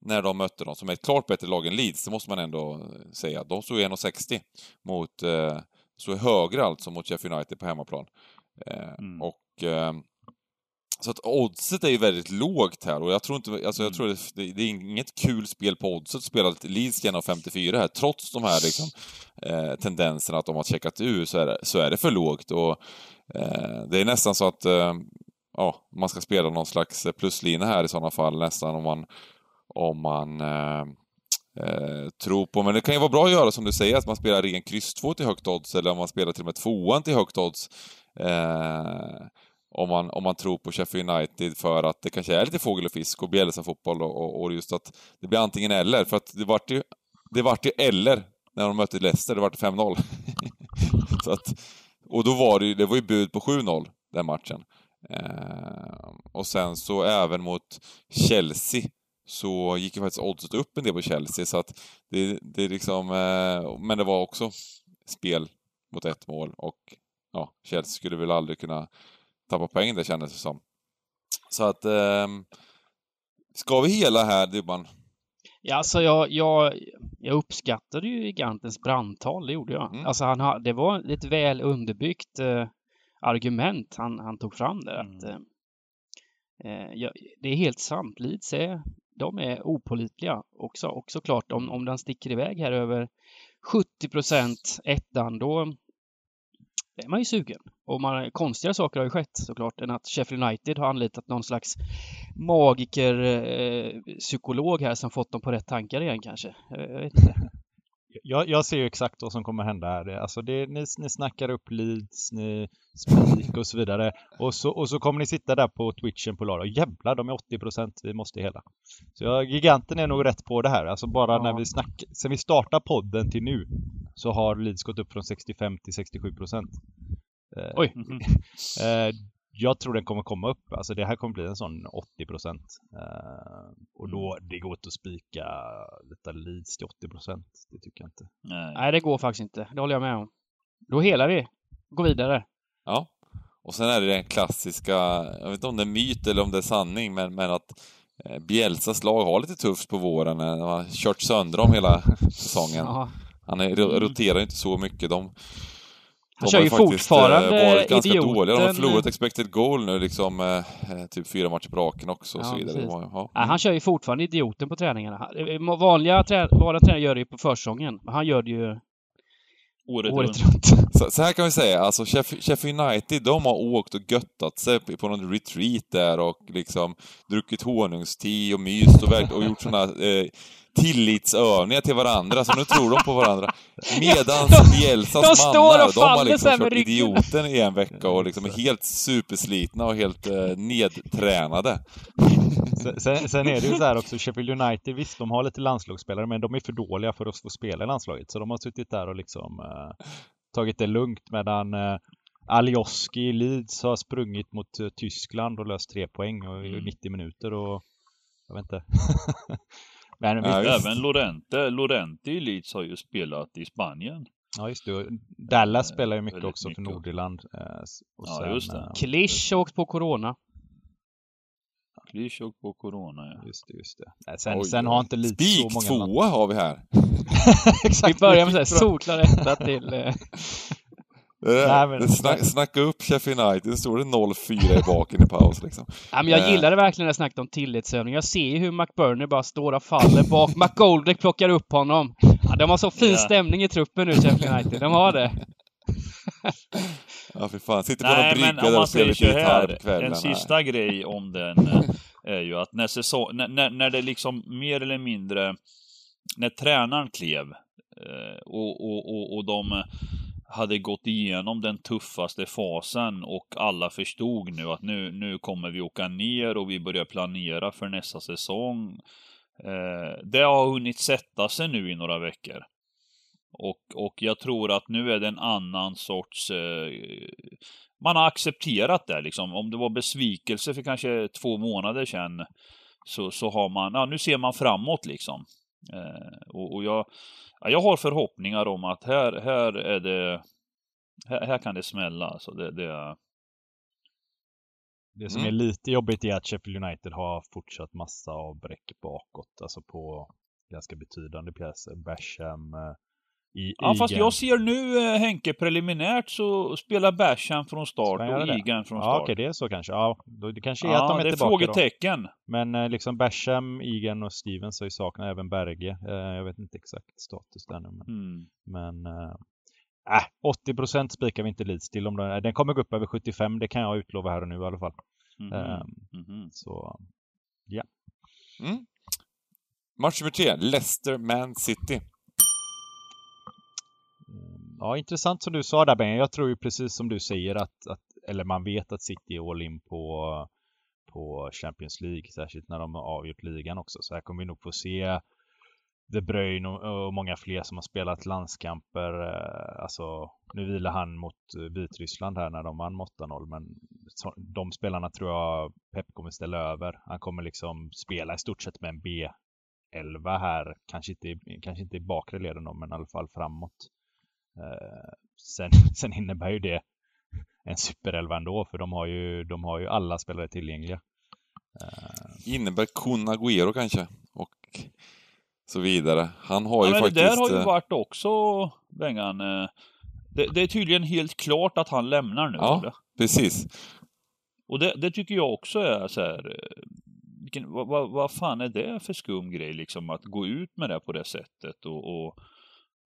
när de mötte dem, som är ett klart bättre lag än Leeds, det måste man ändå säga. De stod 1,60 mot, eh, stod högre alltså mot Sheffield United på hemmaplan. Eh, mm. Och eh, så att oddset är ju väldigt lågt här och jag tror inte, alltså jag mm. tror det, det är inget kul spel på oddset att spela Leeds genom 54 här, trots de här liksom, eh, tendenserna att de har checkat ur så är det, så är det för lågt och eh, det är nästan så att eh, ja, man ska spela någon slags pluslina här i sådana fall nästan om man om man eh, på, men det kan ju vara bra att göra som du säger, att man spelar ren kryss 2 till högt odds eller om man spelar till och med tvåan till högt odds. Eh, om man, om man tror på Sheffield United för att det kanske är lite fågel och fisk och Bielsa-fotboll och, och, och, just att det blir antingen eller. För att det vart ju, det vart ju eller när de mötte Leicester, det vart 5-0. [LAUGHS] så att, och då var det ju, det var ju bud på 7-0 den matchen. Eh, och sen så även mot Chelsea så gick ju faktiskt oddset upp en del på Chelsea så att det, det liksom, eh, men det var också spel mot ett mål och ja, Chelsea skulle väl aldrig kunna tappa poäng det kändes det som. Så att... Eh, ska vi hela här, Dybban? Ja, alltså jag, jag, jag uppskattade ju Gigantens brandtal, det gjorde jag. Mm. Alltså han, det var ett väl underbyggt eh, argument han, han tog fram där. Mm. Att, eh, eh, det är helt sant, Leeds är, de är opolitliga också. Och såklart om, om den sticker iväg här över 70 procent ettan, då, är man ju sugen. Och man, konstigare saker har ju skett såklart än att Sheffield United har anlitat någon slags magiker eh, psykolog här som fått dem på rätt tankar igen kanske. Jag vet inte. Jag, jag, ser ju exakt vad som kommer hända här. Alltså det, ni, ni snackar upp leads, ni spik och så vidare. Och så, och så kommer ni sitta där på twitchen på lördag. Jävlar, de är 80 procent, vi måste hela. Så jag, giganten är nog rätt på det här. Alltså bara ja. när vi snackar, sen vi startar podden till nu så har Leeds gått upp från 65 till 67 procent. Eh, Oj! [LAUGHS] eh, jag tror den kommer komma upp. Alltså det här kommer bli en sån 80 procent. Eh, och då, mm. det går inte att spika lite Leeds till 80 procent. Det tycker jag inte. Nej. Nej, det går faktiskt inte. Det håller jag med om. Då helar vi. Går vidare. Ja. Och sen är det den klassiska, jag vet inte om det är myt eller om det är sanning, men, men att eh, Bielsas lag har lite tufft på våren. De har kört sönder dem hela [LAUGHS] säsongen. Han är, roterar inte så mycket. De, han kör ju eh, fortfarande varit ganska idioten. dåliga. De har förlorat expected goal nu liksom, eh, eh typ fyra matcher på raken också och ja, så vidare. Ja. Ja, han mm. kör ju fortfarande idioten på träningarna. Eh, vanliga, trä vanliga tränare gör det ju på försäsongen, men han gör det ju året, året runt. [LAUGHS] Så, så, här kan vi säga, alltså Sheffield United, de har åkt och göttat sig på någon retreat där och liksom druckit honungste och myst och, och gjort sådana eh, tillitsövningar till varandra, så nu tror de på varandra. [LAUGHS] Medans Bielsas mannar, de har liksom kört idioten i en vecka och liksom är helt superslitna och helt eh, nedtränade. [LAUGHS] Sen, sen, är det ju så här också, Sheffield United, visst de har lite landslagsspelare, men de är för dåliga för att få spela i landslaget. Så de har suttit där och liksom eh, tagit det lugnt medan eh, Alioski i Leeds har sprungit mot uh, Tyskland och löst tre poäng och, mm. 90 minuter och jag vet inte. [LAUGHS] Men ja, även Lorente, Lorente i Leeds har ju spelat i Spanien. Ja, just det. Dallas Eh, spelar ju mycket också för mycket. Nordirland. eh, Och Ja, sen, just det. eh, Klisch har åkt på Corona. Klisch och på Corona, ja. Just det, just det. Nej, sen, Oj, sen har inte lite så Spik många... tvåa har vi här. [LAUGHS] Exakt. Vi börjar med så här solklar etta till... eh, Nej, men- snack, snacka upp Sheffield United, det står det 0-4 i baken i paus liksom. Ja, men jag Eh. gillade verkligen det snacket om tillitsövning. Jag ser ju hur McBurney bara står och faller bak. [LAUGHS] McGoldrick plockar upp honom. Ja, de har så fin stämning i truppen nu, Sheffield United. De har det. [LAUGHS] Ja, för fan. Sitter på någon Nej, brygga men där och spelar lite gitarr på kvällen. en sista grej om den eh, är ju att när, säsong, när, när, när det liksom mer eller mindre, när tränaren klev och, och, och, och de hade gått igenom den tuffaste fasen och alla förstod nu att nu, nu kommer vi åka ner och vi börjar planera för nästa säsong. Eh, det har hunnit sätta sig nu i några veckor. Och, och jag tror att nu är det en annan sorts... Eh, man har accepterat det liksom. Om det var besvikelse för kanske två månader sedan så, så har man, ja nu ser man framåt liksom. Eh, och, och jag, ja, jag har förhoppningar om att här, här är det, här, här kan det smälla alltså. Det, det, Det som Mm. är lite jobbigt är att Sheffield United har fortsatt massa avbräck bakåt. Alltså på ganska betydande pjäser. Basham, eh, i ja fast Egan. jag ser nu eh, Henke preliminärt så spelar Basham från start och? Egan från Ja, start. okej, det är så kanske. Ja, då, det kanske är Ja, att de är det är tillbaka då. frågetecken. Men eh, liksom Basham, Egan och Stevens har ju saknat även Berge. Eh, jag vet inte exakt status där nu. Men, Mm. men äh, 80% spikar vi inte Leeds till. Om den, den kommer gå upp över 75, det kan jag utlova här och nu i alla fall. Ehm, Mhm. Så Mm. Match nummer tre, Leicester-Man City. Ja, intressant som du sa där Ben. Jag tror ju precis som du säger att, att eller man vet att City är all in på, på Champions League, särskilt när de har avgjort ligan också. Så här kommer vi nog få se De Bruyne och, och många fler som har spelat landskamper. Eh, alltså, nu vilar han mot eh, Vitryssland här när de vann med 8-0, men så, de spelarna tror jag Pep kommer ställa över. Han kommer liksom spela i stort sett med en B11 här, kanske inte, kanske inte i bakre leden då, men i alla fall framåt. Eh, sen, [LAUGHS] sen innebär ju det en superelva ändå, för de har ju, de har ju alla spelare tillgängliga. Eh, Innebär Kun Agüero kanske. Och så vidare. Han har Ja, ju men faktiskt... det där har ju eh, varit också, Bengan. Det, det är tydligen helt klart att han lämnar nu. Ja. eller? Precis. Och det, det tycker jag också är så här. Vilken, vad, vad, vad fan är det för skum grej liksom att gå ut med det på det sättet och, och,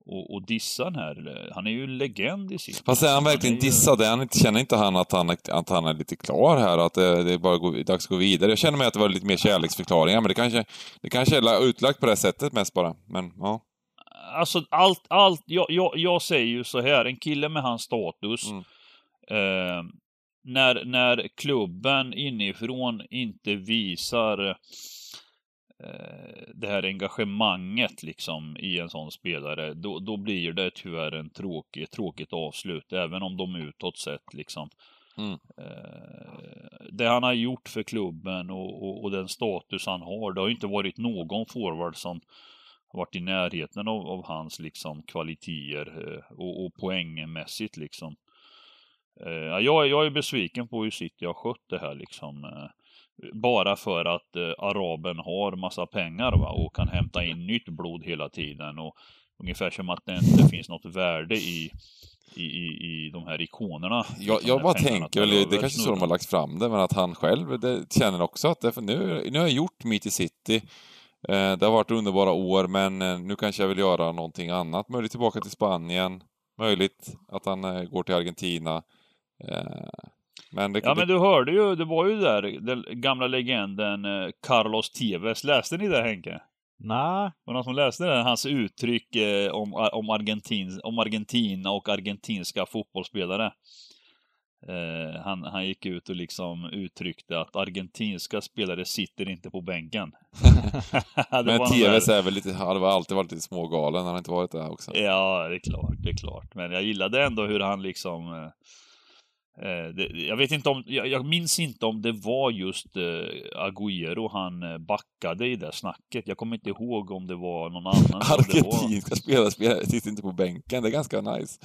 och, och dissa den här. Han är ju legend i sitt. Fast är han verkligen är ju- dissad? Är han inte, känner inte han att han, är- att han är lite klar här? Att det, det är bara gå, dags att gå vidare? Jag känner mig att det var lite mer kärleksförklaringar, men det kanske, det kanske är la- utlagt på det sättet mest bara. Men ja. Alltså allt, allt, jag, jag, jag säger ju så här, en kille med hans status, Mm. eh, när, när klubben inifrån inte visar eh, det här engagemanget liksom i en sån spelare, då, då blir det tyvärr en tråkig, tråkigt avslut, även om de utåt sett liksom. Mm. Eh, det han har gjort för klubben och, och, och den status han har, det har inte varit någon forward som varit i närheten av, av hans liksom kvaliteter eh, och, och poängmässigt liksom. Eh, ja, jag, jag är besviken på hur City har skött det här liksom. Bara för att eh, araben har massa pengar va, och kan hämta in nytt blod hela tiden. Och ungefär som att det inte finns något värde i, i, i, i de här ikonerna. Jag, jag bara tänker, väl, det kanske är så de har lagt fram det, men att han själv det, känner också att det, för nu, nu har jag gjort mitt i city. Eh, det har varit underbara år, men eh, nu kanske jag vill göra någonting annat. Möjligt tillbaka till Spanien. Möjligt att han eh, går till Argentina. Eh, men det, Ja det, men du hörde ju, det var ju där, den gamla legenden eh, Carlos Tevez. Läste ni det Henke? Nej, Var någon som läste det? Hans uttryck eh, om, om, Argentin, om Argentina och argentinska fotbollsspelare. Eh, han, han gick ut och liksom uttryckte att argentinska spelare sitter inte på bänken. [LAUGHS] Men där- är väl lite, har väl alltid varit lite smågalen, han har inte varit det också. Ja, det är klart, det är klart. Men jag gillade ändå hur han liksom Eh, jag vet inte om, jag, minns inte om det var just eh, Agüero han eh, backade i det snacket. Jag kommer inte ihåg om det var någon annan. Argentinska spelare spelar, sitter inte på bänken, det är ganska nice.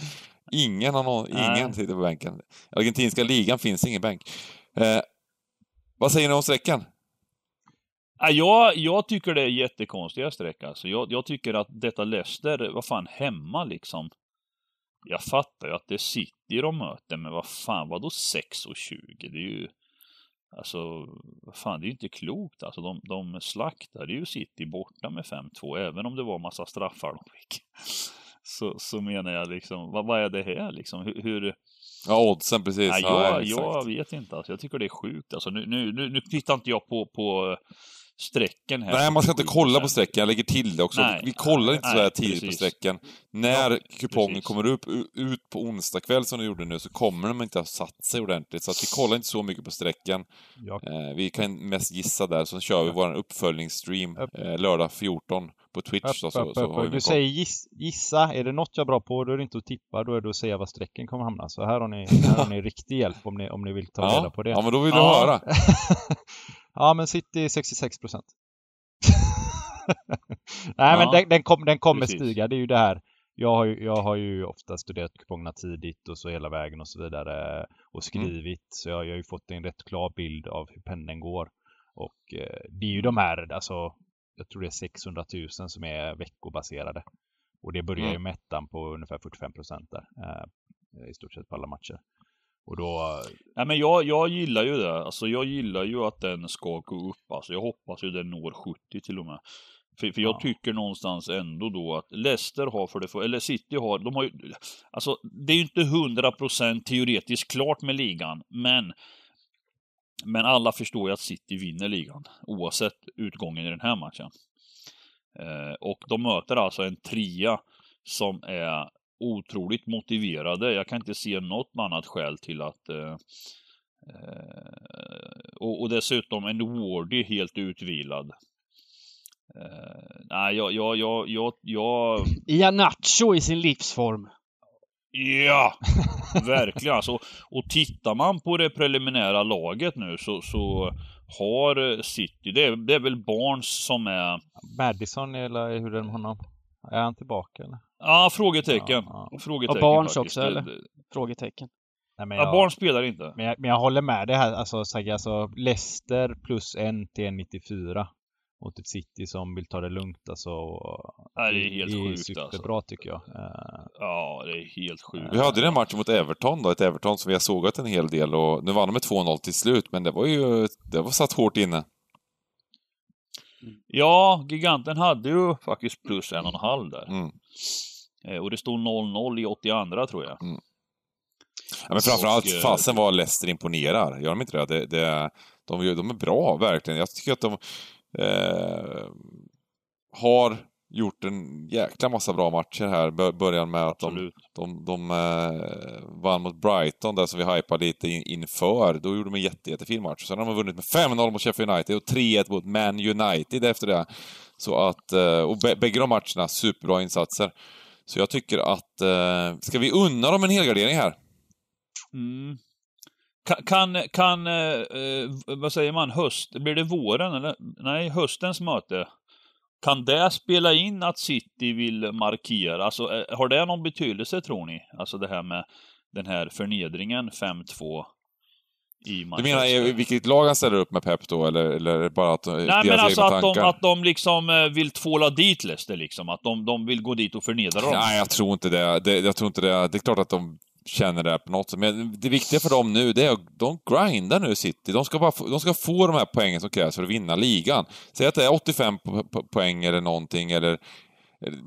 Ingen, har någon, ingen sitter på bänken. Argentinska ligan finns ingen bänk. Eh, vad säger ni om sträckan? jag, jag tycker det är jättekonstiga streck alltså. Jag, jag tycker att detta Leicester, vad fan, hemma liksom. Jag fattar ju att det är City de möter, men vad fan, vadå 6 och 20? Det är ju... Alltså, vad fan, det är ju inte klokt alltså. De, de slaktade ju City borta med 5-2, även om det var massa straffar de fick. [LAUGHS] Så, så menar jag liksom, vad, vad är det här liksom? Hur... hur... Ja, oddsen precis. Nej, jag, ja, jag vet inte alltså. Jag tycker det är sjukt alltså. Nu, nu, nu, nu tittar inte jag på, på strecken här. Nej, man ska inte kolla på strecken. Jag lägger till det också. Nej, vi kollar inte så här tidigt precis. på strecken. När ja, kupongen precis. kommer upp, ut på onsdag kväll som du gjorde nu, så kommer de inte ha satt sig ordentligt. Så att vi kollar inte så mycket på strecken. Ja. Eh, vi kan mest gissa där, så kör vi vår uppföljningsstream eh, lördag 14 på Twitch. Upp, då, så, upp, så upp, du säger giss, gissa, är det något jag är bra på, då är det inte att tippa, då är det att säga var strecken kommer hamna. Så här har ni, här har ni [LAUGHS] riktig hjälp om ni, om ni vill ta ja. reda på det. Ja, men då vill du höra. [LAUGHS] Ja, men City 66 procent. [LAUGHS] Nej, ja, men den, den, kom, den kommer precis. stiga. Det är ju det här. Jag har, ju, jag har ju ofta studerat kupongerna tidigt och så hela vägen och så vidare och mm. skrivit. Mm. Så jag, jag har ju fått en rätt klar bild av hur pendeln går. Och eh, det är ju de här, alltså, jag tror det är 600 000 som är veckobaserade. Och det börjar mm. ju med ettan på ungefär 45 procent där. Eh, I stort sett på alla matcher. Och då... Nej men jag, jag gillar ju det. Alltså jag gillar ju att den ska gå upp. Alltså jag hoppas ju den når 70 till och med. För, för jag ja. tycker någonstans ändå då att Leicester har för det för, eller City har, de har ju, alltså det är ju inte 100% teoretiskt klart med ligan, men men alla förstår ju att City vinner ligan, oavsett utgången i den här matchen. Eh, och de möter alltså en trea som är otroligt motiverade. Jag kan inte se något annat skäl till att eh, eh, och, och, dessutom en Wardy helt utvilad. Eh, nej, jag, jag, jag, jag, jag... Ianacho i sin livsform. Ja, [LAUGHS] verkligen. Alltså, och tittar man på det preliminära laget nu så, så har City, det är, det är väl Barnes som är... Madison eller hur är det med honom? Är han tillbaka eller? Ja, frågetecken. Ja, ja. frågetecken och Barnes faktiskt. också eller? Frågetecken. Nej, men jag, ja, barn spelar inte. Men jag, men jag håller med dig här, alltså, alltså Leicester plus en till en 94 mot ett City som vill ta det lugnt alltså. Nej, det är helt det är sjukt alltså. bra tycker jag. Uh, ja, det är helt sjukt. Vi hade den matchen mot Everton då, ett Everton som vi har sågat en hel del och nu vann de med 2-0 till slut, men det var ju, det var satt hårt inne. Ja, giganten hade ju faktiskt plus en och en halv där. Mm. Eh, och det stod 0-0 i 82 tror jag. Mm. Ja, men framförallt, och, eh, fasen var Leicester imponerar. Gör de inte det? det, det de, de är bra, verkligen. Jag tycker att de eh, har gjort en jäkla massa bra matcher här. Början med att de, de, de eh, vann mot Brighton, där som vi hypade lite in, inför. Då gjorde de en jätte, jättefin match. Sen har de vunnit med 5-0 mot Sheffield United och 3-1 mot Man United efter det. Så att, eh, och bägge de matcherna, superbra insatser. Så jag tycker att, eh, ska vi unna dem en helgardering här? Mm. Kan, kan, eh, eh, vad säger man, höst, blir det våren eller? Nej, höstens möte. Kan det spela in att City vill markera? Alltså, eh, har det någon betydelse tror ni? Alltså det här med den här förnedringen 5-2 i Du menar vilket lag han ställer upp med Pep då, eller, eller bara att Nej, men alltså att de, att de liksom eh, vill tvåla dit Leicester liksom. Att de, de vill gå dit och förnedra dem. Nej, jag tror inte det. det. Jag tror inte det. Det är klart att de känner det på något sätt. Men det viktiga för dem nu, det är att de grindar nu City. De ska, bara få, de ska få de här poängen som krävs för att vinna ligan. Säg att det är 85 poäng eller någonting, eller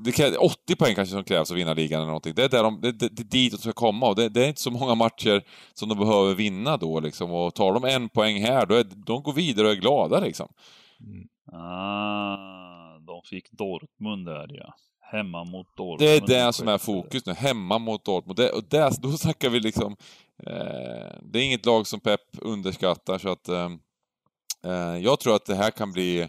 det krävs 80 poäng kanske som krävs att vinna ligan eller någonting. Det är, där de, det, det, det är dit de ska komma och det, det, är inte så många matcher som de behöver vinna då liksom. Och tar de en poäng här, då är de går vidare och är glada liksom. Mm. Ah, de fick Dortmund där ja. Hemma mot Dortmund. Det är det som är fokus nu, hemma mot Dortmund. Det, och det, då snackar vi liksom... Eh, det är inget lag som Pep underskattar så att... Eh, eh jag tror att det här kan bli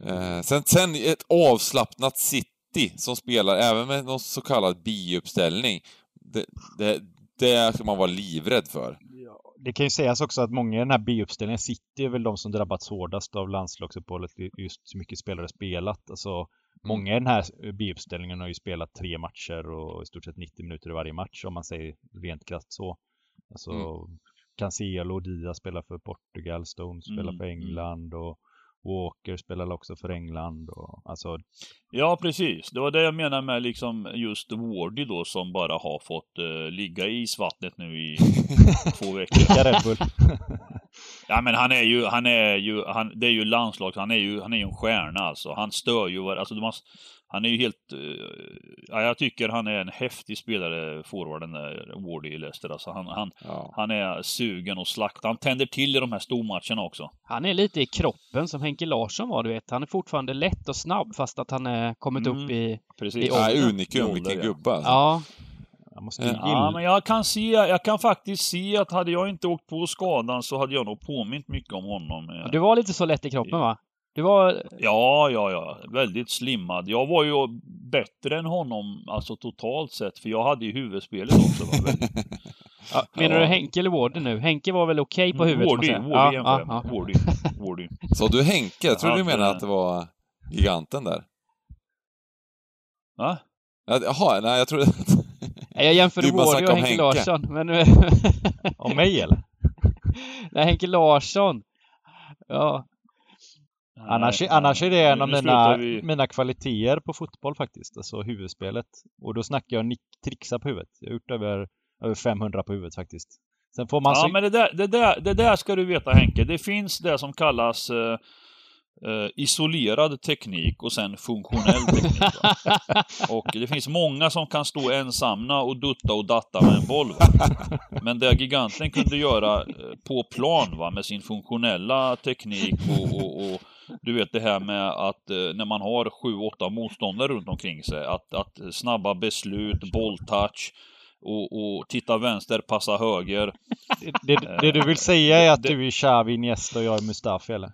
Eh, sen, sen ett avslappnat City som spelar även med någon så kallad biuppställning. Det, det, det ska man vara livrädd för. Det kan ju sägas också att många i den här B-uppställningen sitter är väl de som drabbats hårdast av landslagsuppehållet, just hur mycket spelare spelat. Alltså, Många i den här B-uppställningen har ju spelat tre matcher och i stort sett 90 minuter i varje match om man säger rent krasst så. Alltså mm. Cancelo och Diaz spelar för Portugal, Stones spelar mm. för mm. England och Walker spelar också för England och alltså... Ja, precis. Det var det jag menade med liksom just Wardy då som bara har fått uh, ligga i isvattnet nu i [LAUGHS] två veckor. [LAUGHS] Ja, men han är ju, han är ju, han, det är ju landslags, han är ju, han är ju en stjärna alltså. Han stör ju, alltså har, han är ju helt... Uh, ja, jag tycker han är en häftig spelare, forwarden där, Wardy i Leicester. Alltså han, han, ja. han är sugen och slakta. Han tänder till i de här stormatcherna också. Han är lite i kroppen som Henke Larsson var, du vet. Han är fortfarande lätt och snabb fast att han är kommit mm, upp i... Precis. I ja, unikum, vilken gubbe alltså. Ja. Ja, men jag kan se, jag kan faktiskt se att hade jag inte åkt på skadan så hade jag nog påmint mycket om honom. Du var lite så lätt i kroppen va? Du var... Ja, ja, ja. Väldigt slimmad. Jag var ju bättre än honom, alltså totalt sett, för jag hade ju huvudspelet också. Väldigt... [LAUGHS] ja, menar ja. du Henke eller Wardy nu? Henke var väl okej okay på huvudet? Wardy, Wardy, ja, ja. Wardy, Wardy. [LAUGHS] Så du Henke? Jag tror du menar att det var giganten där? Va? Jaha, nej jag trodde... jag jämförde [LAUGHS] Wardy och Henke, Henke Larsson, men... om mig eller? nej, Henke Larsson. Ja, Annars, annars är det en av mina, mina kvaliteter på fotboll faktiskt, alltså huvudspelet. Och då snackar jag nick, trixa på huvudet. Jag har gjort över, över 500 på huvudet faktiskt. Sen får man ja, men det där, det, där, det där ska du veta Henke. Det finns det som kallas uh, uh, isolerad teknik och sen funktionell teknik. [LAUGHS] och det finns många som kan stå ensamma och dutta och datta med en boll. Men det giganten kunde göra uh, på plan va, med sin funktionella teknik och, och, och du vet det här med att eh, när man har sju, åtta motståndare runt omkring sig, att, att snabba beslut, bolltouch och, och titta vänster, passa höger. Det, det, det du vill säga är att det, du är Xavi, Iniesta och jag är Mustafi eller?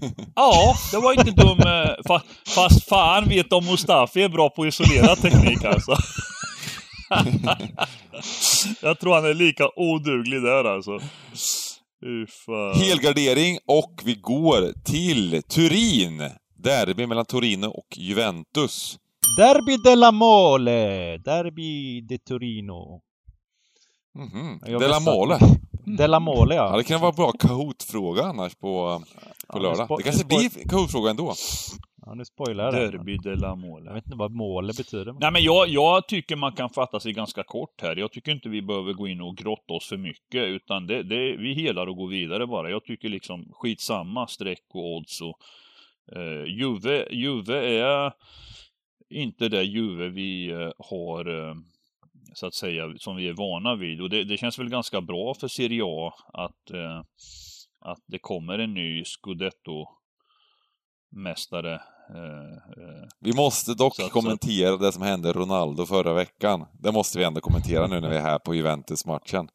[LAUGHS] Ja, det var inte dum. Eh, fast fan vet om Mustafi är bra på isolerad teknik alltså. [LAUGHS] jag tror han är lika oduglig där alltså. Helgardering och vi går till Turin. Derby mellan Torino och Juventus. Derby della Mole! Derby de Torino. Mm -hmm. Della Mole? Della Mole, ja. ja. Det kan vara en bra Kahoot-fråga annars på, på ja, lördag. Det kanske blir Kahoot-fråga ändå. Ja, nu spoilar jag det. Derby de la Mole. Jag vet inte vad måle betyder. Nej, men jag, jag tycker man kan fatta sig ganska kort här. Jag tycker inte vi behöver gå in och grotta oss för mycket, utan det, det, vi helar och går vidare bara. Jag tycker liksom skitsamma streck och odds och eh, Juve, Juve är inte det Juve vi eh, har eh, så att säga, som vi är vana vid. Och det, det känns väl ganska bra för Serie A att, eh, att det kommer en ny Scudetto mästare. Eh, eh. Vi måste dock så, kommentera så... det som hände Ronaldo förra veckan. Det måste vi ändå kommentera nu när vi är här på Juventus-matchen.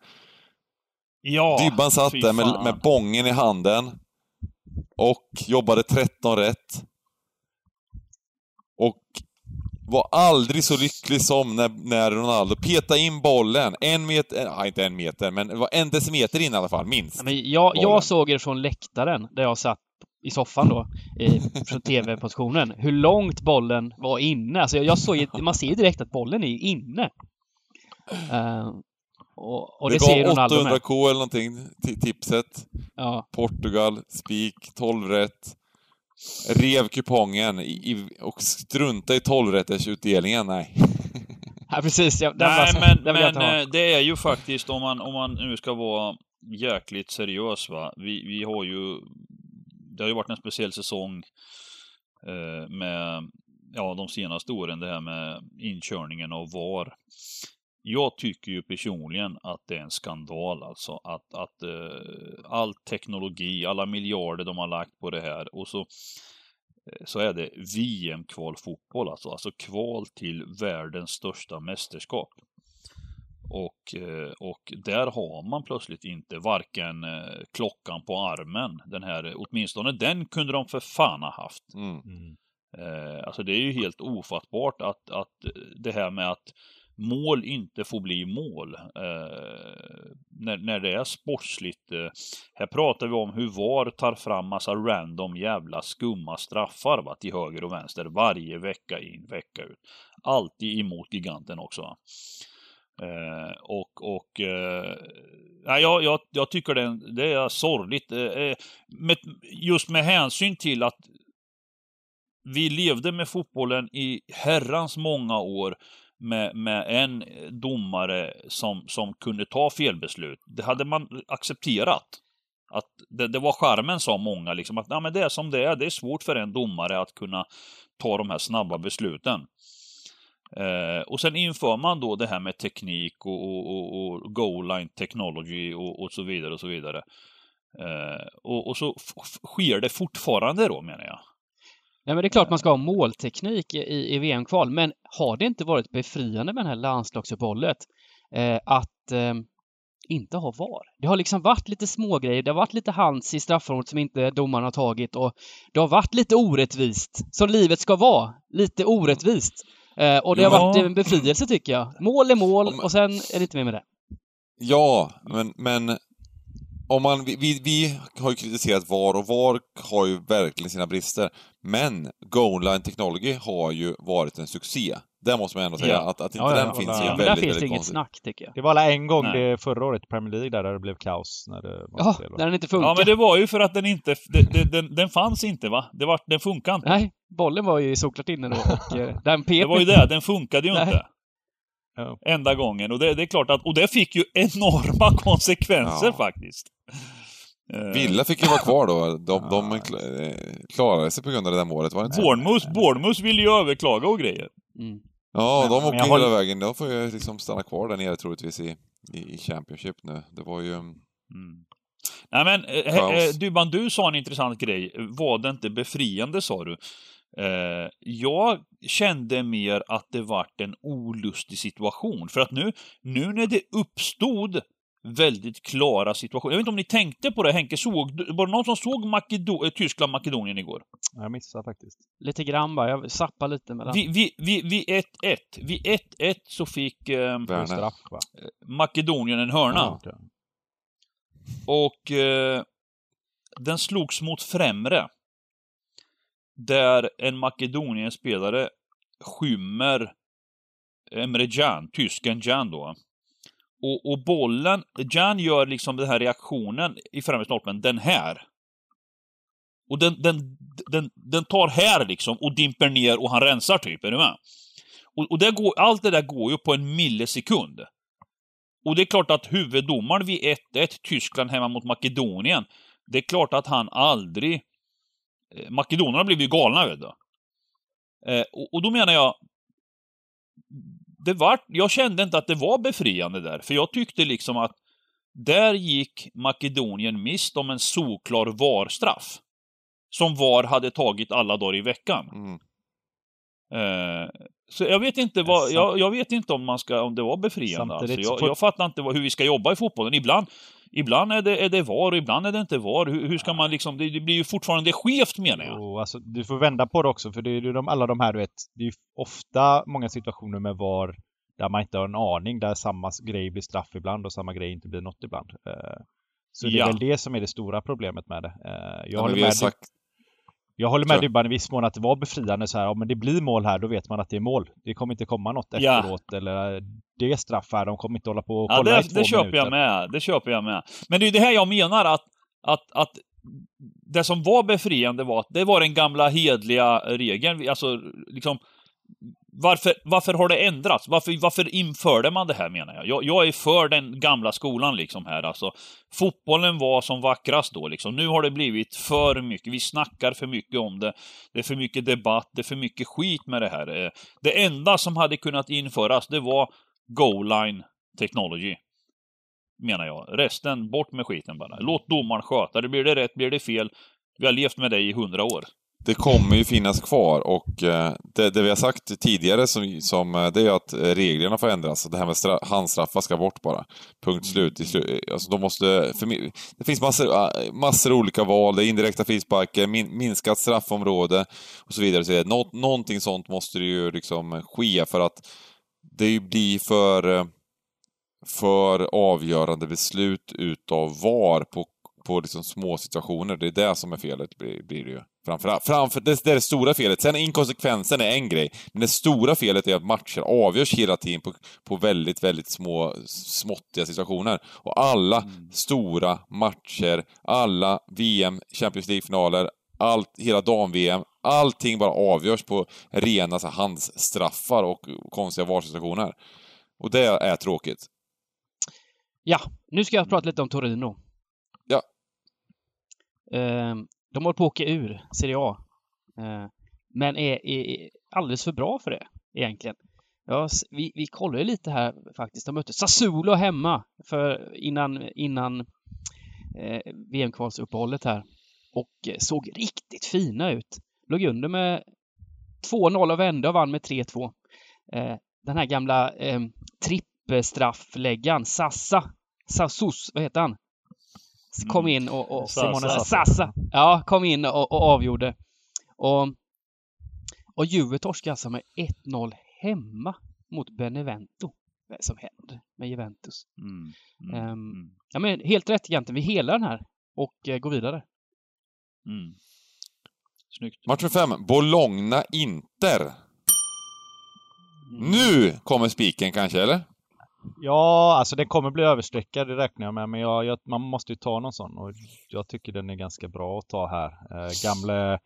Ja, Dybban satt där med, med bången i handen och jobbade 13 rätt. Och var aldrig så lycklig som när, när Ronaldo petade in bollen. En meter, nej inte en meter, men det var en decimeter in i alla fall, minst. Men jag, jag såg det från läktaren, där jag satt i soffan då, i, från TV-positionen, [LAUGHS] hur långt bollen var inne. Alltså jag, jag såg man ser ju direkt att bollen är inne. Uh, och, och, det, det ser Ronaldo 800k eller någonting, tipset. Ja. Portugal, spik, 12 rätt. Rev kupongen i, och strunta i 12 utdelningen, nej. [LAUGHS] Ja, precis. Ja, nej, men, men eh, det är ju faktiskt, om man, om man nu ska vara jäkligt seriös va. Vi, vi har ju det har ju varit en speciell säsong eh, med ja, de senaste åren, det här med inkörningen av VAR. Jag tycker ju personligen att det är en skandal alltså att, att eh, all teknologi, alla miljarder de har lagt på det här och så, eh, så är det VM-kvalfotboll alltså, alltså kval till världens största mästerskap. Och, eh, och där har man plötsligt inte varken eh, klockan på armen, den här, åtminstone den kunde de för fan ha haft. Mm. mm. Alltså det är ju helt ofattbart att, att det här med att mål inte får bli mål. Eh, när, när det är sportsligt. Eh, här pratar vi om hur VAR tar fram massa random jävla skumma straffar va, till höger och vänster varje vecka in, vecka ut. Alltid emot giganten också. Eh, och och eh, jag, jag, jag tycker det, det är sorgligt. Eh, eh, med, just med hänsyn till att vi levde med fotbollen i herrans många år med, med en domare som, som kunde ta felbeslut. Det hade man accepterat. Att det, det var charmen sa många, liksom, att ja, men det är som det är. Det är svårt för en domare att kunna ta de här snabba besluten. Eh, och sen inför man då det här med teknik och, och, och, och goal line technology och, och, så vidare och så vidare. Eh, och, och så sker det fortfarande då menar jag. Nej, men det är klart man ska ha målteknik i, i VM-kval, men har det inte varit befriande med det här landslagsuppehållet eh, att eh, inte ha VAR? Det har liksom varit lite smågrejer, det har varit lite hands i straffområdet som inte domaren har tagit och det har varit lite orättvist, som livet ska vara. Lite orättvist. Eh, och det ja. har varit en befrielse tycker jag. Mål är mål och sen är det inte mer med det. Ja, men, men om man, vi, vi har ju kritiserat VAR och VAR har ju verkligen sina brister. Men Goal Technology har ju varit en succé. Det måste man ändå säga. Ja. Att, att inte ja, den finns är väldigt, Där finns det inget snack, tycker jag. Det var alla en gång det förra året i Premier League där, där det blev kaos. När det var ja, när den inte funkar. Ja, men det var ju för att den inte... Den, den, den fanns inte, va? Det var, den funkade inte. Nej, bollen var ju såklart inne då och eh, [LAUGHS] den pep Det var ju det, den funkade ju Nej. inte. Ja. Enda gången. Och det, det, är klart att... Och det fick ju enorma konsekvenser ja. faktiskt. Eh. Villa fick ju vara kvar då. De, [LAUGHS] de eh, klarade sig på grund av det där målet, var det inte Bournemouth, Bournemouth ville ju överklaga och grejer. Mm. Ja, de åker hela håller... vägen. De får ju liksom stanna kvar där nere troligtvis i, i, i Championship nu. Det var ju... Mm. Nej men, eh, Dybban, du sa en intressant grej. Var det inte befriande, sa du? Eh, jag kände mer att det vart en olustig situation. För att nu, nu när det uppstod väldigt klara situationer. Jag vet inte om ni tänkte på det, Henke, såg, var det någon som såg Makedo Tyskland-Makedonien igår? Jag missade faktiskt. Lite grann bara, jag zappade lite mellan. Vid 1-1, vid 1-1 så fick eh, straff, Makedonien en hörna. Ja, okay. Och eh, den slogs mot främre. Där en Makedonien-spelare skymmer Emre Can, tysken Can då. Och, och bollen, Jan gör liksom den här reaktionen i främre stolpen, den här. Och den, den, den, den tar här liksom och dimper ner och han rensar typ, är du med? Och, och det går, allt det där går ju på en millisekund. Och det är klart att huvuddomaren vid 1-1, Tyskland hemma mot Makedonien, det är klart att han aldrig... Eh, Makedonierna blev ju galna, vet du. Eh, och, och då menar jag, det var, jag kände inte att det var befriande där, för jag tyckte liksom att där gick Makedonien mist om en solklar VAR-straff. Som VAR hade tagit alla dagar i veckan. Mm. Eh, så jag vet inte vad, jag, jag, vet inte om man ska, om det var befriande alltså. jag, jag fattar inte vad, hur vi ska jobba i fotbollen. Ibland, ibland är det, är det VAR och ibland är det inte VAR. Hur, hur ska man liksom, det, det, blir ju fortfarande skevt menar jag. Jo, alltså, du får vända på det också, för det är ju de, alla de här, du vet, det är ju ofta många situationer med VAR där man inte har en aning, där samma grej blir straff ibland och samma grej inte blir något ibland. Eh, så det är väl det som är det stora problemet med det. Eh, jag ja, håller med. Sagt... Jag håller med Dybban i viss mån att det var befriande så här, om det blir mål här, då vet man att det är mål. Det kommer inte komma något ja. efteråt eller det är straff här, de kommer inte hålla på och kolla ja, det, i två det köper minuter. jag med. Det köper jag med. Men det är det här jag menar att, att, att det som var befriande var att det var den gamla hedliga regeln. Alltså, liksom, varför, varför har det ändrats? Varför, varför införde man det här menar jag? jag? jag? är för den gamla skolan liksom här alltså. Fotbollen var som vackrast då liksom. Nu har det blivit för mycket. Vi snackar för mycket om det. Det är för mycket debatt, det är för mycket skit med det här. Eh, det enda som hade kunnat införas, det var goal line technology. Menar jag. Resten, bort med skiten bara. Låt domaren sköta det. Blir det rätt, blir det fel. Vi har levt med det i hundra år det kommer ju finnas kvar och eh, det, det, vi har sagt tidigare som, som, eh, det är att eh, reglerna får ändras. Det här med handstraffar ska bort bara. Punkt slut. Eh, alltså de måste, det finns massor, ah, massor olika val, det är indirekta frisparker, min, minskat straffområde och så vidare. Så Nå, någonting sånt måste det ju liksom ske för att det blir för, eh, för avgörande beslut utav VAR på, på liksom små situationer. Det är det som är felet, blir, blir det ju. Framförallt. Framför, det, det är det stora felet. Sen inkonsekvensen är en grej. Men det stora felet är att matcher avgörs hela tiden på, på väldigt, väldigt små, småttiga situationer. Och alla Mm. stora matcher, alla VM, Champions League-finaler, allt, hela dam-VM, allting bara avgörs på rena så handsstraffar och konstiga VAR-situationer. Och det är tråkigt. Ja, nu ska jag prata lite om Torino. Ja. Eh, de håller på att åka ur Serie A. Eh, men är, är alldeles för bra för det, egentligen. Ja, vi, vi kollar ju lite här faktiskt. De mötte Sassuolo hemma för innan, innan eh, VM-kvalsuppehållet här. Och eh, såg riktigt fina ut. Låg under med 2-0 och vände och vann med 3-2. Eh, den här gamla eh, trippelstraffläggaren Sassa, Sassus, vad heter han? S- Kom Mm. in och, och Sassa. Simone Sassa. Ja, kom in och, och avgjorde. Och, och Juve torskade alltså med 1-0 hemma mot Benevento. Vad som händer med Juventus? Mm. Mm. Mm. Ja, men helt rätt egentligen. Vi helar den här och eh, går vidare. Mm. Snyggt. Match nummer fem, Bologna-Inter. Mm. Nu kommer spiken kanske, eller? Ja, alltså den kommer bli överstreckad, det räknar jag med. Men jag, jag, man måste ju ta någon sån och jag tycker den är ganska bra att ta här. Eh, gamle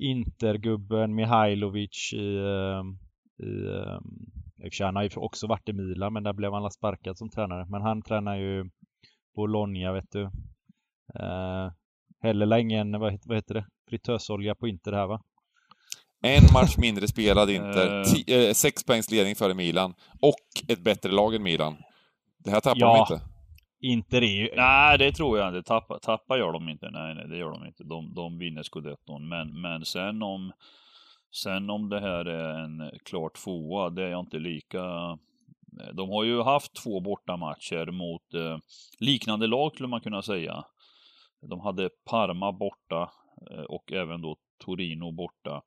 Intergubben Mihailovic i... Eh, i eh, sig, han har ju också varit i Milan, men där blev han sparkad som tränare. Men han tränar ju Bologna, vet du. Eh, heller ingen, vad heter, vad heter det? Fritösolja på Inter här va? En match mindre spelad Inter, Eh. ti- eh, sex poängs ledning före Milan och ett bättre lag än Milan. Det här tappar Ja. de inte. Inter är ju... Nej, det tror jag inte. Tappa, tappa gör de inte. Nej, nej, det gör de inte. De, de vinner scudetton. Men, men sen om Sen om det här är en klart tvåa, det är jag inte lika... De har ju haft två bortamatcher mot eh, liknande lag skulle man kunna säga. De hade Parma borta eh, och även då Torino borta.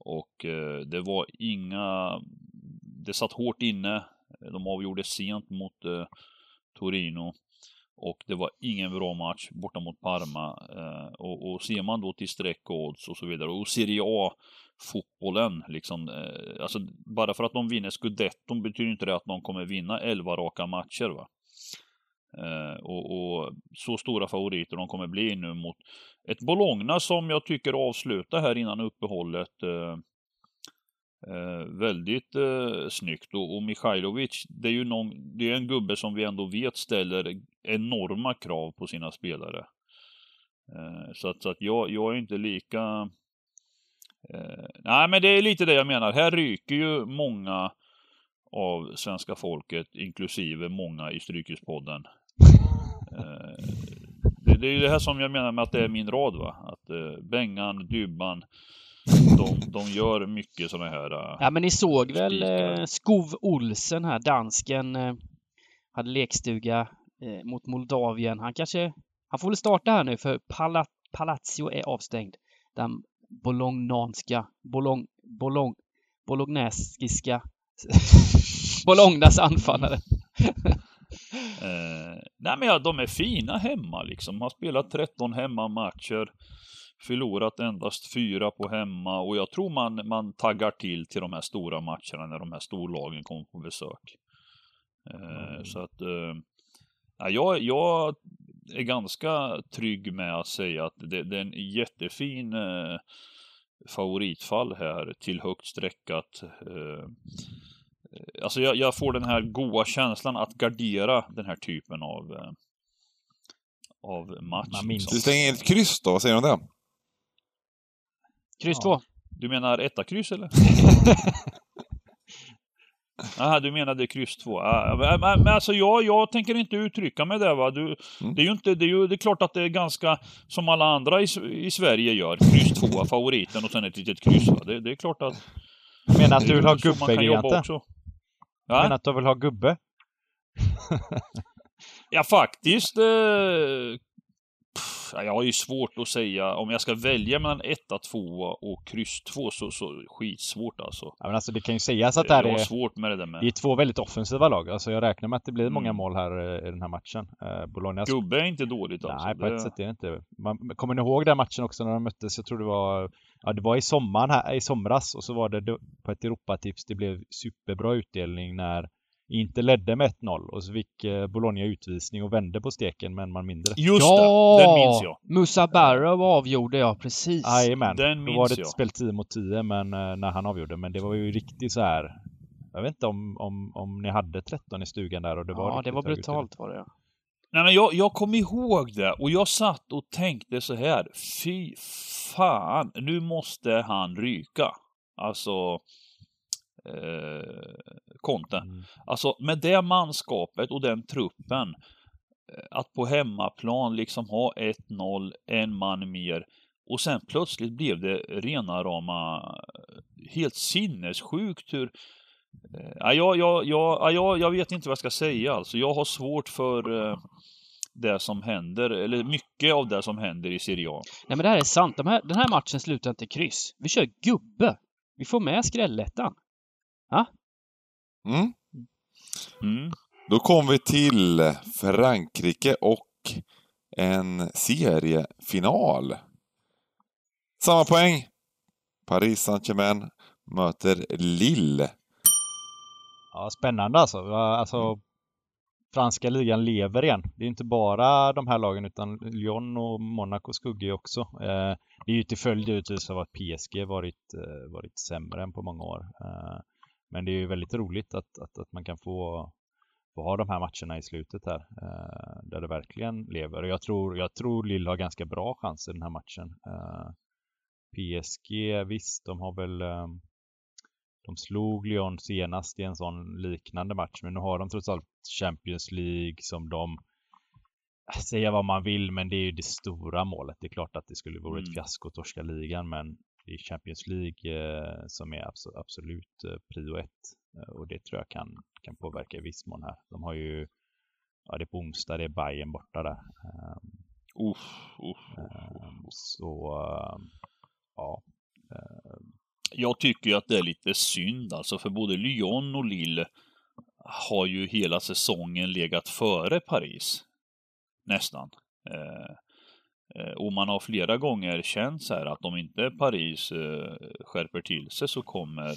Och eh, det var inga... Det satt hårt inne. De avgjorde sent mot eh, Torino. Och det var ingen bra match borta mot Parma. Eh, och, och ser man då till streck och odds och så vidare. Och Serie A fotbollen liksom. Eh, alltså bara för att de vinner scudetton betyder inte det att de kommer vinna 11 raka matcher va. Eh, och, och så stora favoriter de kommer bli nu mot ett Bologna som jag tycker avslutar här innan uppehållet. Eh, Eh, väldigt eh, snyggt och, och Michailovic, det är ju någon, det är en gubbe som vi ändå vet ställer enorma krav på sina spelare. Eh, så att, så att jag, jag är inte lika... Eh, nej men det är lite det jag menar, här ryker ju många av svenska folket, inklusive många i Strykespodden. Det, är ju det här som jag menar med att det är min rad va, att eh, Bengan, Dybban, de, de gör mycket sådana här... eh, Ja, men ni såg väl Spikar. eh, Skov Olsen här, dansken, eh, hade lekstuga eh, mot Moldavien. Han kanske, han får väl starta här nu för Pala, Palazzo är avstängd. Den bolognanska, bolong, bolong, bolognesiska [LAUGHS] Bolognas anfallare. [GASPS] Eh, nej men ja, de är fina hemma liksom. Har spelat 13 hemmamatcher. Förlorat endast fyra på hemma och jag tror man, man taggar till till de här stora matcherna när de här storlagen kommer på besök. Eh, Så att eh, ja, jag, jag är ganska trygg med att säga att det, det är en jättefin eh, favoritfall här till högt streckat. Eh, Alltså jag, jag får den här goa känslan att gardera den här typen av, eh, av match. Man minns. Du Liksom. slänger ett kryss då, vad säger du om det? Kryss Ja. 2. Du menar etta kryss eller? [LAUGHS] Jaha, du menade kryss två. Ah, men, alltså jag, jag tänker inte uttrycka mig där va. Du, Mm. det är ju inte, det är ju det är klart att det är ganska som alla andra i, i Sverige gör. Kryss två, favoriten och sen ett litet kryss va. Det, det är klart att... Menar att du vill ha Gigante? också. Ja, att du vill ha gubbe? [LAUGHS] ja faktiskt. Eh, pff, jag har ju svårt att säga, om jag ska välja mellan 1 2 och kryss 2 så, så skitsvårt alltså. Ja, men alltså det kan ju sägas att det här är, svårt med det där med. det är två väldigt offensiva lag. Alltså jag räknar med att det blir många Mm. mål här eh, i den här matchen. Eh, Bologna Gubbe är inte dåligt alltså. Nej, på det... ett sätt är det inte. Man, kommer ni ihåg den matchen också när de möttes? Jag tror det var, ja det var i sommaren här, i somras och så var det då- på ett Europatips. Det blev superbra utdelning när inte ledde med 1-0 och så fick eh, Bologna utvisning och vände på steken med en man mindre. Just ja! det, den minns jag. Musa Barrow avgjorde jag, precis. Jajamän, Den då minns var det ett jag. spel 10 mot 10 men eh, när han avgjorde. Men det var ju riktigt så här. Jag vet inte om, om, om ni hade 13 i stugan där och det var ja, det var brutalt var det. Nej men jag, jag kom ihåg det och jag satt och tänkte så här. Fy fan, nu måste han ryka. Alltså eh, Conte. Mm. Alltså med det manskapet och den truppen. eh, Att på hemmaplan liksom ha 1-0, en man mer. Och sen plötsligt blev det rena rama helt sinnessjukt hur eh, Ja, jag, jag, jag, ja, jag, jag vet inte vad jag ska säga alltså. Jag har svårt för eh, det som händer, eller mycket av det som händer i Serie A. Nej men det här är sant. De här, den här matchen slutar inte kryss. Vi kör gubbe. Vi får med skrällettan. Mm. Mm. Då kom vi till Frankrike och en seriefinal. Samma poäng. Paris Saint-Germain möter Lille. Ja, spännande alltså. Alltså franska ligan lever igen. Det är inte bara de här lagen utan Lyon och Monaco skuggar ju också. Eh, det är ju till följd givetvis av att PSG varit, eh, varit sämre än på många år. Eh, men det är ju väldigt roligt att, att, att man kan få, få ha de här matcherna i slutet här. Eh, där det verkligen lever. Och jag tror, jag tror Lille har ganska bra chans i den här matchen. Eh, PSG, visst, de har väl eh, de slog Lyon senast i en sån liknande match, men nu har de trots allt Champions League som de Säga vad man vill, men det är ju det stora målet. Det är klart att det skulle vara ett Mm. fiasko att torska ligan, men det är Champions League eh, som är abso- absolut eh, prio ett. Eh, och det tror jag kan, kan påverka i viss mån här. De har ju, ja det är på onsdag, det är Bayern borta där. Ehm, Uff, uff, uff. ehm, så, ehm, ja. Jag tycker ju att det är lite synd alltså, för både Lyon och Lille har ju hela säsongen legat före Paris. Nästan. Eh, eh, och man har flera gånger känt så här att om inte Paris eh, skärper till sig så kommer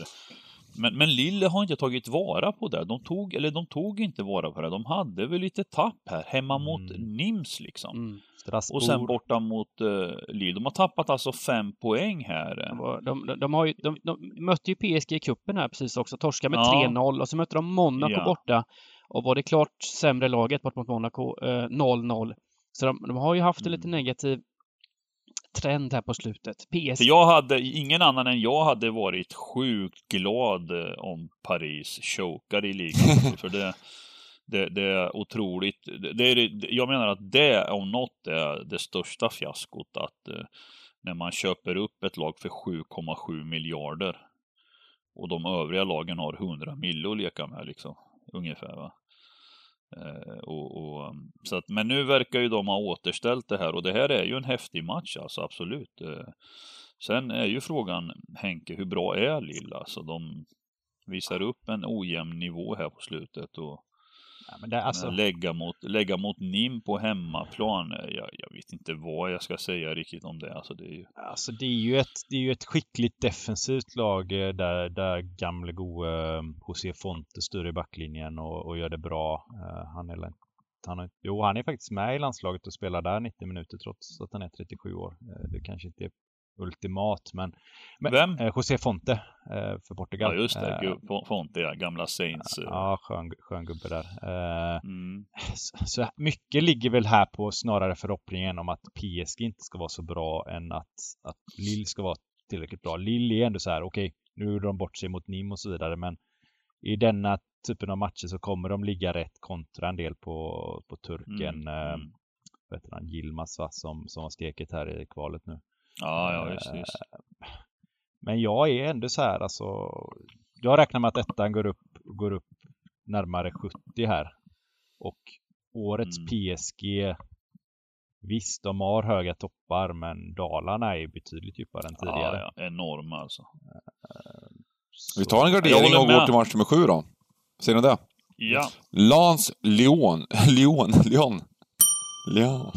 men, men Lille har inte tagit vara på det. De tog, eller de tog inte vara på det. De hade väl lite tapp här hemma mot Mm. Nims liksom. Mm. Strasbourg. Och sen borta mot uh, Lille. De har tappat alltså fem poäng här. De, de, de, har ju, de, de mötte ju PSG i cupen här precis också. Torska med Ja. 3-0 och så mötte de Monaco Ja. borta. Och var det klart sämre laget bort mot Monaco, eh, 0-0. Så de, de har ju haft en lite Mm. negativ trend här på slutet. PSG För jag hade, ingen annan än jag hade varit sjukt glad eh, om Paris chokar i ligan. [LAUGHS] för det, det, det är otroligt. Det, det är, jag menar att det om något är det största fiaskot. Att eh, när man köper upp ett lag för 7,7 miljarder och de övriga lagen har 100 miljoner att leka med liksom. Ungefär va. Eh, och, och, mm, så att, men nu verkar ju de ha återställt det här och det här är ju en häftig match alltså, absolut. Eh, sen är ju frågan, Henke, hur bra är Lilla? Alltså de visar upp en ojämn nivå här på slutet och Ja, det, alltså, lägga, mot, lägga mot NIM på hemmaplan. eh, Jag, jag vet inte vad jag ska säga riktigt om det. Alltså det är ju... Alltså det är ju ett, det är ju ett skickligt defensivt lag eh, där, där gamle gode eh, José Fonte styr i backlinjen och, och gör det bra. Han är, han är, jo, han är faktiskt med i landslaget och spelar där 90 minuter trots att han är 37 år. Det kanske inte är ultimat, men, men Vem? eh, José Fonte eh, för Portugal. Ja just det, Eh, Fonte ja, gamla Saints. Ja, skön, skön gubbe där. Mm. så, så mycket ligger väl här på snarare förhoppningen om att PSG inte ska vara så bra än att, att Lille ska vara tillräckligt bra. Lille är ändå så här, okej, nu gjorde de bort sig mot Nim och så vidare, men i denna typen av matcher så kommer de ligga rätt kontra en del på, på turken. Mm, mm. Heter han? Yilmaz va? Som, som har steket här i kvalet nu. Ja, ja, visst, Eh, visst. Men jag är ändå så här alltså. Jag räknar med att ettan går upp, går upp närmare 70 här. Och årets Mm. PSG Visst, de har höga toppar men Dalarna är betydligt djupare än tidigare. Ja, ja, enorm alltså. Vi tar en gardering och går till match nummer sju då. Ser ni det? Ja. Lans Lyon. [LAUGHS] Lyon. Lyon. Lyon.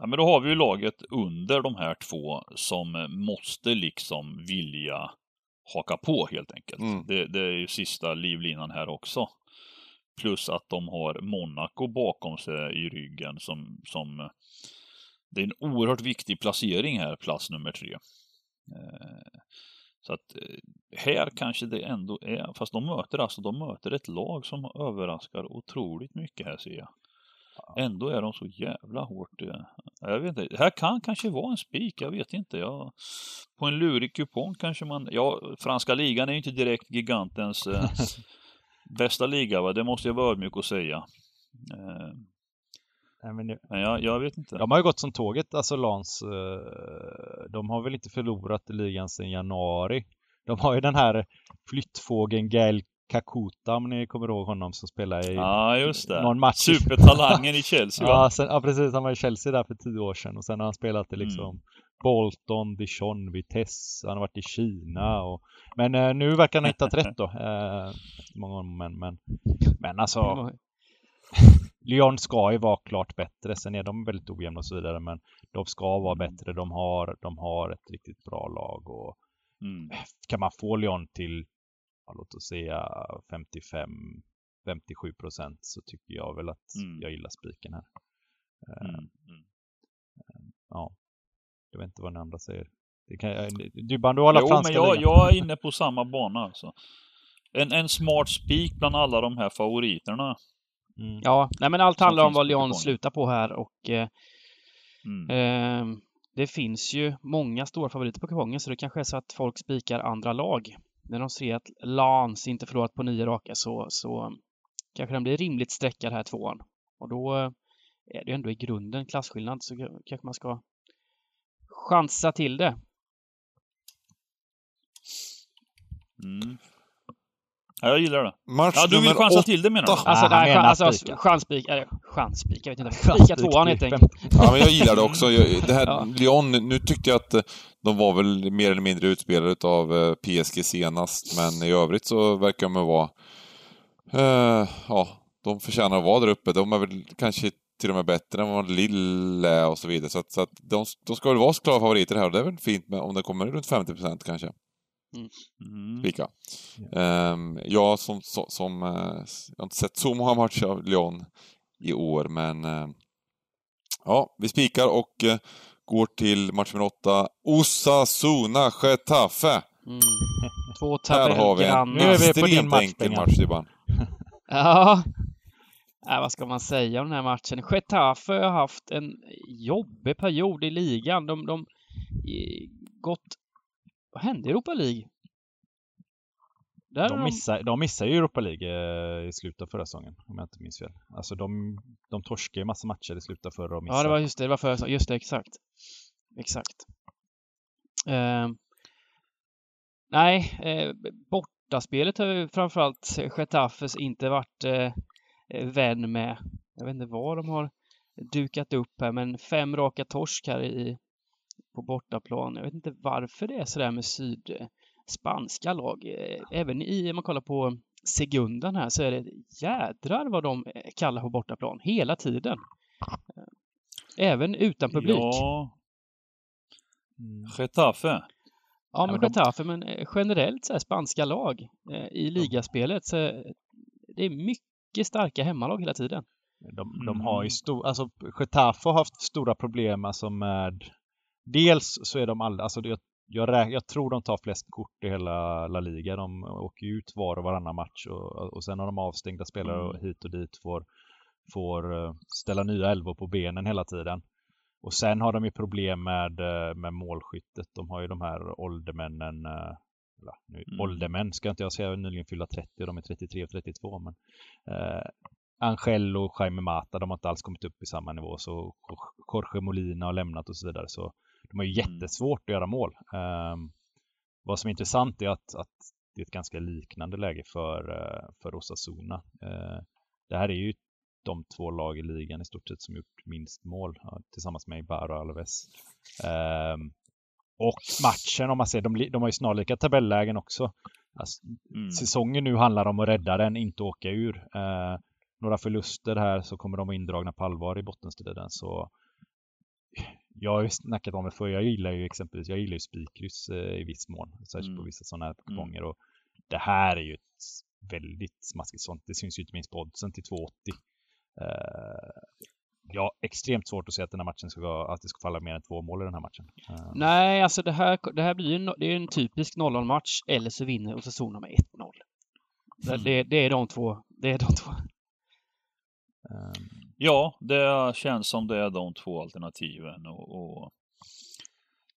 Ja, men då har vi ju laget under de här två som måste liksom vilja haka på helt enkelt. Mm. Det, det är ju sista livlinan här också. Plus att de har Monaco bakom sig i ryggen som, som det är en oerhört viktig placering här, plats nummer tre. Eh, Så att eh, här kanske det ändå är, fast de möter alltså, de möter ett lag som överraskar otroligt mycket här ser jag. Ändå är de så jävla hårt. eh, Jag vet inte, det här kan kanske vara en spik, jag vet inte. Jag, på en lurig kupong kanske man, ja, franska ligan är ju inte direkt gigantens eh, [LAUGHS] bästa liga, va? det måste jag vara ödmjuk och säga. Eh, Nej, men nu- men jag, jag vet inte. De har ju gått som tåget, alltså Lans. eh, De har väl inte förlorat ligan sedan januari. De har ju den här flyttfågeln Gael Kakuta, om ni kommer ihåg honom som spelar i Ja, just det. någon match. Supertalangen i Chelsea, va? Ja, sen, ja, precis. Han var i Chelsea där för tio år sedan och sen har han spelat i Mm. liksom Bolton, Dijon, Vitesse, han har varit i Kina och Men eh, nu verkar han ha hittat rätt då. [LAUGHS] Eh, många men, men, men alltså [LAUGHS] Lyon ska ju vara klart bättre. Sen är de väldigt ojämna och så vidare men de ska vara Mm. bättre. De har, de har ett riktigt bra lag och Mm. kan man få Lyon till, låt oss säga 55 57 procent så tycker jag väl att Mm. jag gillar spiken här. Eh, Mm. Mm. Ja. Jag vet inte vad ni andra säger. Det kan, jag- Dybban, du alla Jo, men jag, jag är inne på [LAUGHS] samma bana alltså. En, en smart spik bland alla de här favoriterna. Mm. Ja, nej men allt Som handlar om vad Lyon kupongen. slutar på här och eh, Mm. eh, det finns ju många stora favoriter på kupongen så det kanske är så att folk spikar andra lag. När de ser att Lans inte förlorat på nio raka så, så kanske den blir rimligt sträckad här tvåan. Och då eh, är det ju ändå i grunden klasskillnad så kanske man ska chansa till det. Mm. Ja, jag gillar det. Match Ja, du vill chansa åtta. till det menar du? Alltså, han nej, chans, alltså chansspik, eller chansspik, jag vet inte. Spika tvåan helt enkelt. Ja, men jag gillar det också. Jag, det här, Ja. Lyon, nu tyckte jag att eh, de var väl mer eller mindre utspelade av eh, PSG senast, men i övrigt så verkar de vara... Eh, ja, de förtjänar att vara där uppe. De är väl kanske till och med bättre än vad Lille och så vidare. Så att, så att de, de ska väl vara klara favoriter här och det är väl fint med, om det kommer runt 50 procent kanske. Mm. Spika. Ehm, jag som, som, som eh, jag har inte sett så många matcher av Lyon i år, men eh, ja, vi spikar och eh, går till match nummer åtta. Osasuna Getafe. Mm. [LAUGHS] Två Här har vi en tabellgrannar. Nu är vi på din match, enkel match. [LAUGHS] Ja. Äh, vad ska man säga om den här matchen? Getafe har haft en jobbig period i ligan. De, de gått... Vad hände i Europa League? Där De missar, de missar ju Europa League eh, i slutet av förra säsongen, om jag inte minns fel. Alltså de, de torskade ju massa matcher i slutet av förra och missade. Ja, det var just det. Det var för, just det, exakt. Exakt. Eh, nej, eh, bortaspelet har ju framförallt Getafes inte varit eh, eh, vän med. Jag vet inte vad de har dukat upp här, men fem raka torsk här i, på bortaplan. Jag vet inte varför det är sådär med syd spanska lag. Även i, om man kollar på Segundan här så är det jädrar vad de kallar på bortaplan hela tiden. Även utan publik. Ja, Ja, Mm. Getafe. men men Getafe, men eh, generellt så här spanska lag eh, i ligaspelet så det är mycket starka hemmalag hela tiden. De, de Mm. har ju stor, alltså Getafe har haft stora problem alltså med Dels så är de alla, alltså jag, rä- jag tror de tar flest kort i hela La Liga. De åker ut var och varannan match och, och sen har de avstängda spelare och hit och dit får, får eh, ställa nya elvor på benen hela tiden. Och sen har de ju problem med, eh, med målskyttet. De har ju de här åldermännen, eh, eller, nu, Mm. åldermän ska inte jag säga, nyligen fyllda 30 och de är 33 och 32 men eh, Angel och Jaime Mata, de har inte alls kommit upp i samma nivå så Jorge Molina har lämnat och så vidare så de har ju Mm. jättesvårt att göra mål. Ehm, vad som är intressant är att, att det är ett ganska liknande läge för, eh, för Osasuna. Eh, det här är ju de två lag i ligan i stort sett som gjort minst mål tillsammans med Ibar och Alves. Um, och matchen, om man ser, de, de har ju snarlika tabellägen också. Alltså, mm. Säsongen nu handlar om att rädda den, inte åka ur. Uh, några förluster här så kommer de vara indragna på allvar i bottenstriden. Så jag har ju snackat om det för jag gillar ju exempelvis, jag gillar ju spikkryss eh, i viss mån, särskilt mm. på vissa sådana här kuponger. Mm. Och det här är ju ett väldigt smaskigt sånt. Det syns ju inte minst på oddsen till 2,80. Uh, ja, extremt svårt att se att den här matchen ska, att det ska falla mer än två mål i den här matchen. Uh. Nej, alltså det här, det här blir ju en, det är en typisk 0-0-match eller så vinner Osasuna med 1-0. Mm. Det, det, är de två. Det är de två. Um. Ja, det känns som det är de två alternativen och, och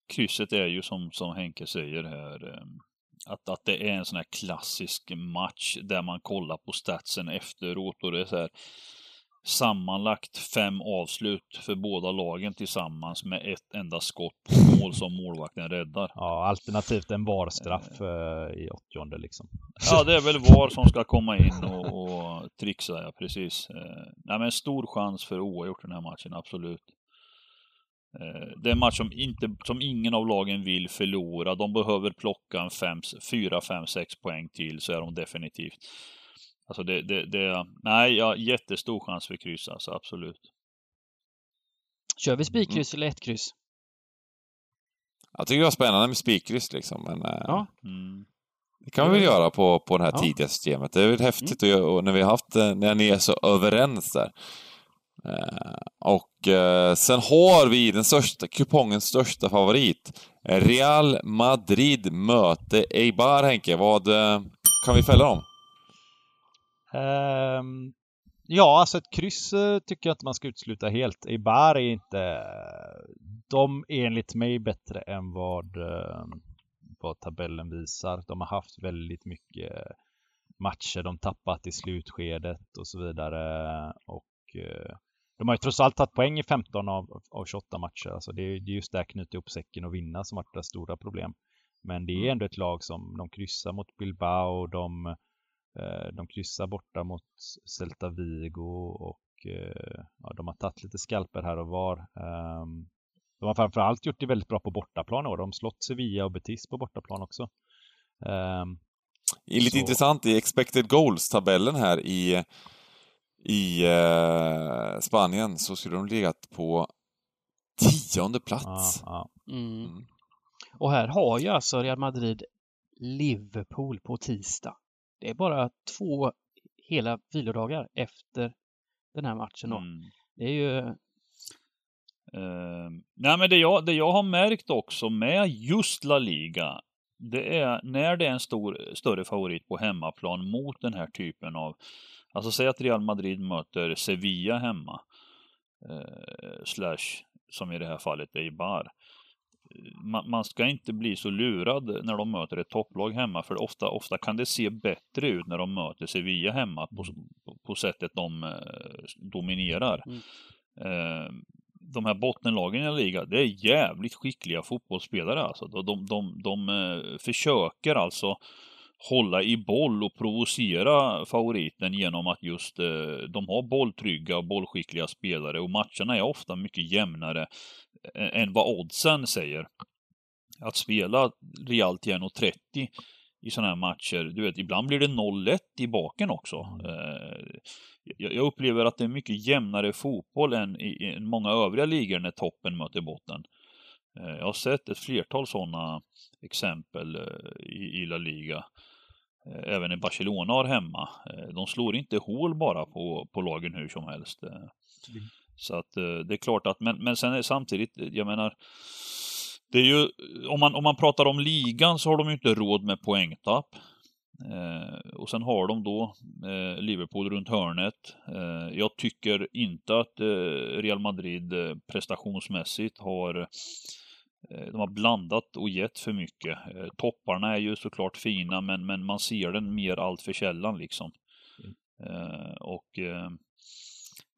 krysset är ju som, som Henke säger här ehm, att, att det är en sån här klassisk match där man kollar på statsen efteråt och det är så här sammanlagt fem avslut för båda lagen tillsammans med ett enda skott på [LAUGHS] mål som målvakten räddar. Ja, alternativt en VAR-straff eh, i åttionde liksom. Ja, det är väl VAR som ska komma in och, och trixa, ja precis. Eh, nej, men stor chans för oavgjort den här matchen, absolut. Eh, det är en match som, inte, som ingen av lagen vill förlora. De behöver plocka en 4, 5, 6 poäng till så är de definitivt. Alltså det, det, det nej, ja, jättestor chans för kryss alltså, absolut. Kör vi spikkryss mm. eller ett kryss? Jag tycker det var spännande med spikkryss liksom, men eh, ja. Mm. det kan vi väl göra på, på det här ja. tidiga systemet. Det är väl häftigt mm. och, och när vi har haft, eh, när ni är så överens där. Eh, och sen har vi den största, kupongens största favorit. Real Madrid möte Eibar, Henke. Vad kan vi fälla dem? Um, ja, alltså ett kryss tycker jag inte man ska utesluta helt. Eibar är inte... De är enligt mig bättre än vad, vad tabellen visar. De har haft väldigt mycket matcher de tappat i slutskedet och så vidare. Och de har ju trots allt tagit poäng i 15 av, av 28 matcher. Alltså det, är, just där knyta ihop säcken och vinna som varit deras stora problem. Men det är mm. ändå ett lag som de kryssar mot Bilbao, de, eh, de kryssar borta mot Celta Vigo och eh, ja, de har tagit lite skalper här och var. Um, de har framförallt gjort det väldigt bra på bortaplan och de har slått Sevilla och Betis på bortaplan också. Um, det är lite så... intressant i expected goals-tabellen här i i eh, Spanien så skulle de legat på tionde plats. Ja, ja. Mm. Mm. Och här har ju alltså Real Madrid Liverpool på tisdag. Det är bara två hela vilodagar efter den här matchen då. Mm. Det är ju... Uh, nej men det jag, det jag har märkt också med just La Liga, det är när det är en stor, större favorit på hemmaplan mot den här typen av Alltså säg att Real Madrid möter Sevilla hemma. Eh, slash, som i det här fallet, Eibar. Man, man ska inte bli så lurad när de möter ett topplag hemma, för ofta, ofta kan det se bättre ut när de möter Sevilla hemma på, på, sättet de eh, dominerar. Mm. Eh, de här bottenlagen i liga, det är jävligt skickliga fotbollsspelare alltså. De, de, de, de eh, försöker alltså hålla i boll och provocera favoriten genom att just de har bolltrygga och bollskickliga spelare och matcherna är ofta mycket jämnare än vad oddsen säger. Att spela Real till 1,30 i sådana här matcher, du vet, ibland blir det 0-1 i baken också. Eh, jag upplever att det är mycket jämnare fotboll än i många övriga ligor när toppen möter botten. Jag har sett ett flertal sådana exempel i La Liga. Eh, även i Barcelona har hemma. Eh, de slår inte hål bara på, på lagen hur som helst. Eh. Så att det är klart att, men, men sen är samtidigt, jag menar, det är ju, om man, om man pratar om ligan så har de ju inte råd med poängtapp. Eh, och sen har de då eh, Liverpool runt hörnet. Eh, jag tycker inte att Real Madrid prestationsmässigt har Eh, de har blandat och gett för mycket. Eh, topparna är ju såklart fina men, men man ser den mer allt för sällan liksom. Mm. Eh, och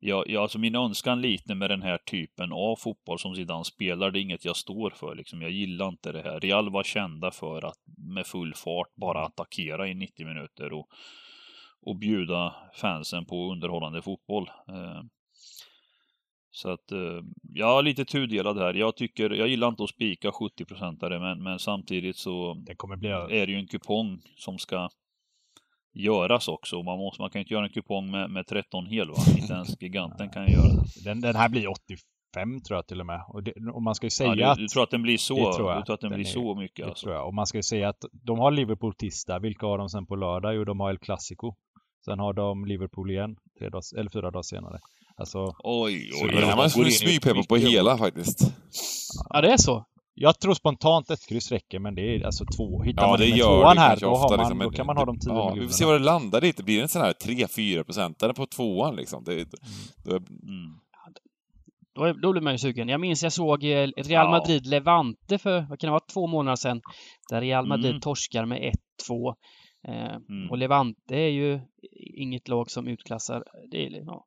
ja, ja, alltså min önskan lite med den här typen av fotboll som Zidane spelar, det är inget jag står för liksom. Jag gillar inte det här. Real var kända för att med full fart bara attackera i 90 minuter och och bjuda fansen på underhållande fotboll. Eh, så att eh, jag är lite tudelad här. Jag tycker, jag gillar inte att spika 70-procentare men, men samtidigt så Det bli är det ju en kupong som ska göras också. Man, måste, man kan ju inte göra en kupong med, med 13 hel va? Inte ens giganten [LAUGHS] kan göra det. Den, den här blir 85 tror jag till och med. Och, det, och man ska ju säga Ja, att... du, du tror att den blir så? det tror jag. Du tror att den, Den blir är- så mycket Det alltså? tror jag. Och man ska ju säga att de har Liverpool tisdag. Vilka har de sen på lördag? Jo, de har El Clasico. Sen har de Liverpool igen, tre dagar, eller fyra dagar senare. Alltså, Oj, Så oj, Den här oj. man smygpeppa på hela faktiskt. Ja, det är så. Jag tror spontant ett kryss räcker, men det är alltså två. Hittar Ja, man det med gör tvåan det här, då, har ofta. man, liksom, då kan man ha de 10 ja, Vi får se vad det landar i. Det blir en sån här 3-4 procentare på tvåan liksom. Det, då, Mm. Då, är- då blir man ju sugen. Jag minns jag såg eh, Real Ja. Madrid-Levante för, vad kan det vara, två månader sedan. Där Real Madrid Mm. torskar med 1-2. Eh, Mm. Och Levante är ju inget lag som utklassar. Det är, ja,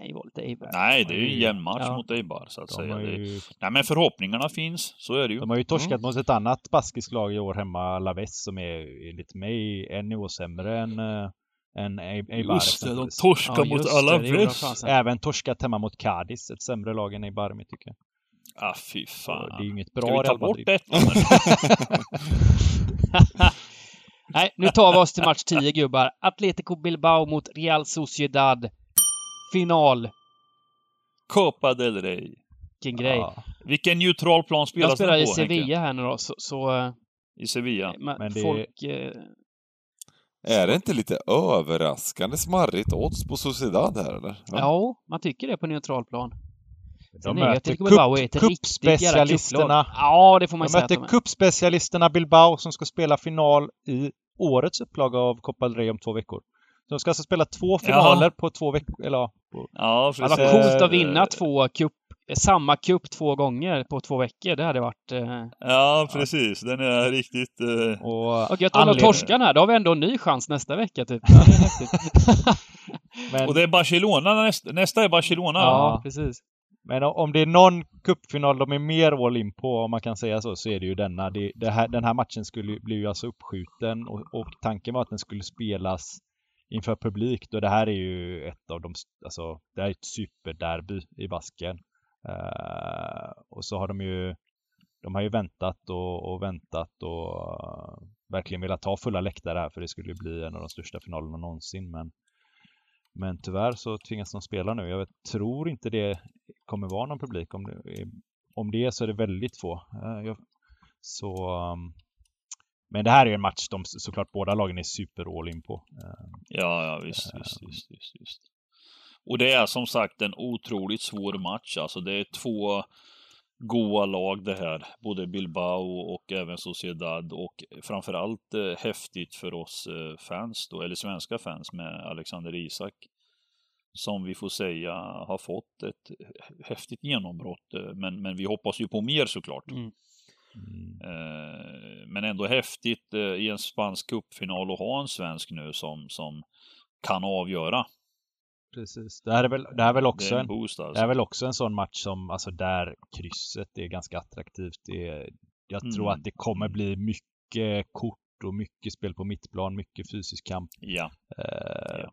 kan ju vara lite Eibar. Nej, det är ju en jämn match Ja. mot Eibar så att De säga. Det, ju, nej men förhoppningarna finns, så är det ju. de har ju torskat mot ett annat baskiskt lag i år hemma, Laves, som är enligt mig en nivå sämre än, äh, än Eibar. Just det, de torskar Ja, mot det, det fasen. Även torskat hemma mot Cadiz, ett sämre lag än Eibar, tycker jag. Ah, fy Så fan. Det är ju inget Ska bra vi ta bort detta? [LAUGHS] Nej, nu tar vi oss till match 10 gubbar. Atletico Bilbao mot Real Sociedad. Final. Copa del Rey. Vilken grej. Ja, Vilken neutral plan Jag spelas spelar den i på, Henke? Sevilla här nu då, så, så eh, I Sevilla. ma- Men det- folk... Eh, är det inte lite överraskande smarrigt odds på Sociedad här eller? ja, man tycker det på neutral plan. de möter kupplag. Ja, det får man De säga att de möter är. cupspecialisterna Bilbao som ska spela final i årets upplaga av Copa del Rey om två veckor. De ska alltså spela två finaler på två veckor, eller ja, på, Ja, Det var precis. coolt att vinna två cup, samma cup två gånger på två veckor. Det hade varit... Eh, Ja, precis. Den är riktigt... Eh... och, och gött om de anledning- torskar här. Då har vi ändå en ny chans nästa vecka typ. [LAUGHS] Ja, det är häftigt. [LAUGHS] men, Och det är Barcelona nästa, nästa är Barcelona. ja, precis. men om det är någon cupfinal de är mer all in på, om man kan säga så, så är det ju denna. Det, det här, den här matchen skulle bli ju alltså uppskjuten och, och tanken var att den skulle spelas inför publik. Då det här är ju ett av de, alltså det här är ett superderby i Basken. Uh, och så har de ju, de har ju väntat och, och väntat och uh, verkligen velat ha fulla läktare här för det skulle bli en av de största finalerna någonsin. Men, men tyvärr så tvingas de spela nu. Jag vet, tror inte det kommer vara någon publik. Om det är, om det är så är det väldigt få. Uh, jag, så, um, men det här är en match de såklart båda lagen är super all in på. Eh, Ja, ja visst, visst, visst, visst, visst. Och det är som sagt en otroligt svår match. Alltså det är två goa lag det här. Både Bilbao och även Sociedad. Och framförallt eh, häftigt för oss eh, fans då, eller svenska fans med Alexander Isak. Som vi får säga har fått ett häftigt genombrott. eh, Men, men vi hoppas ju på mer såklart. Mm. Mm. Eh, Men ändå häftigt eh, i en spansk cupfinal att ha en svensk nu som, som kan avgöra. Precis. Det här är väl, det här är väl Det också är en, en det alltså. här är väl också en sån match som, alltså där krysset är ganska attraktivt. Det är, jag tror Mm. att det kommer bli mycket kort och mycket spel på mittplan, mycket fysisk kamp. Ja, Eh, Ja.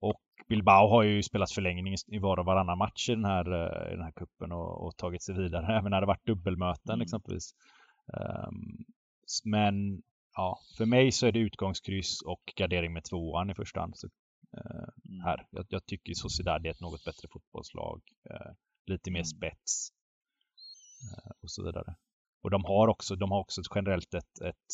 Och Bilbao har ju spelat förlängning i- i var och varannan match i den här, eh, i den här kuppen och, och tagit sig vidare. [LAUGHS] Även när det varit dubbelmöten Mm. exempelvis. S- men ja, för mig så är det utgångskryss och gardering med tvåan i första hand. Så, mm. här. Jag, jag tycker Sociedad är ett något bättre fotbollslag. Eh, lite mer Mm. spets. Eh, och så vidare. Och de har också, de har också generellt ett, ett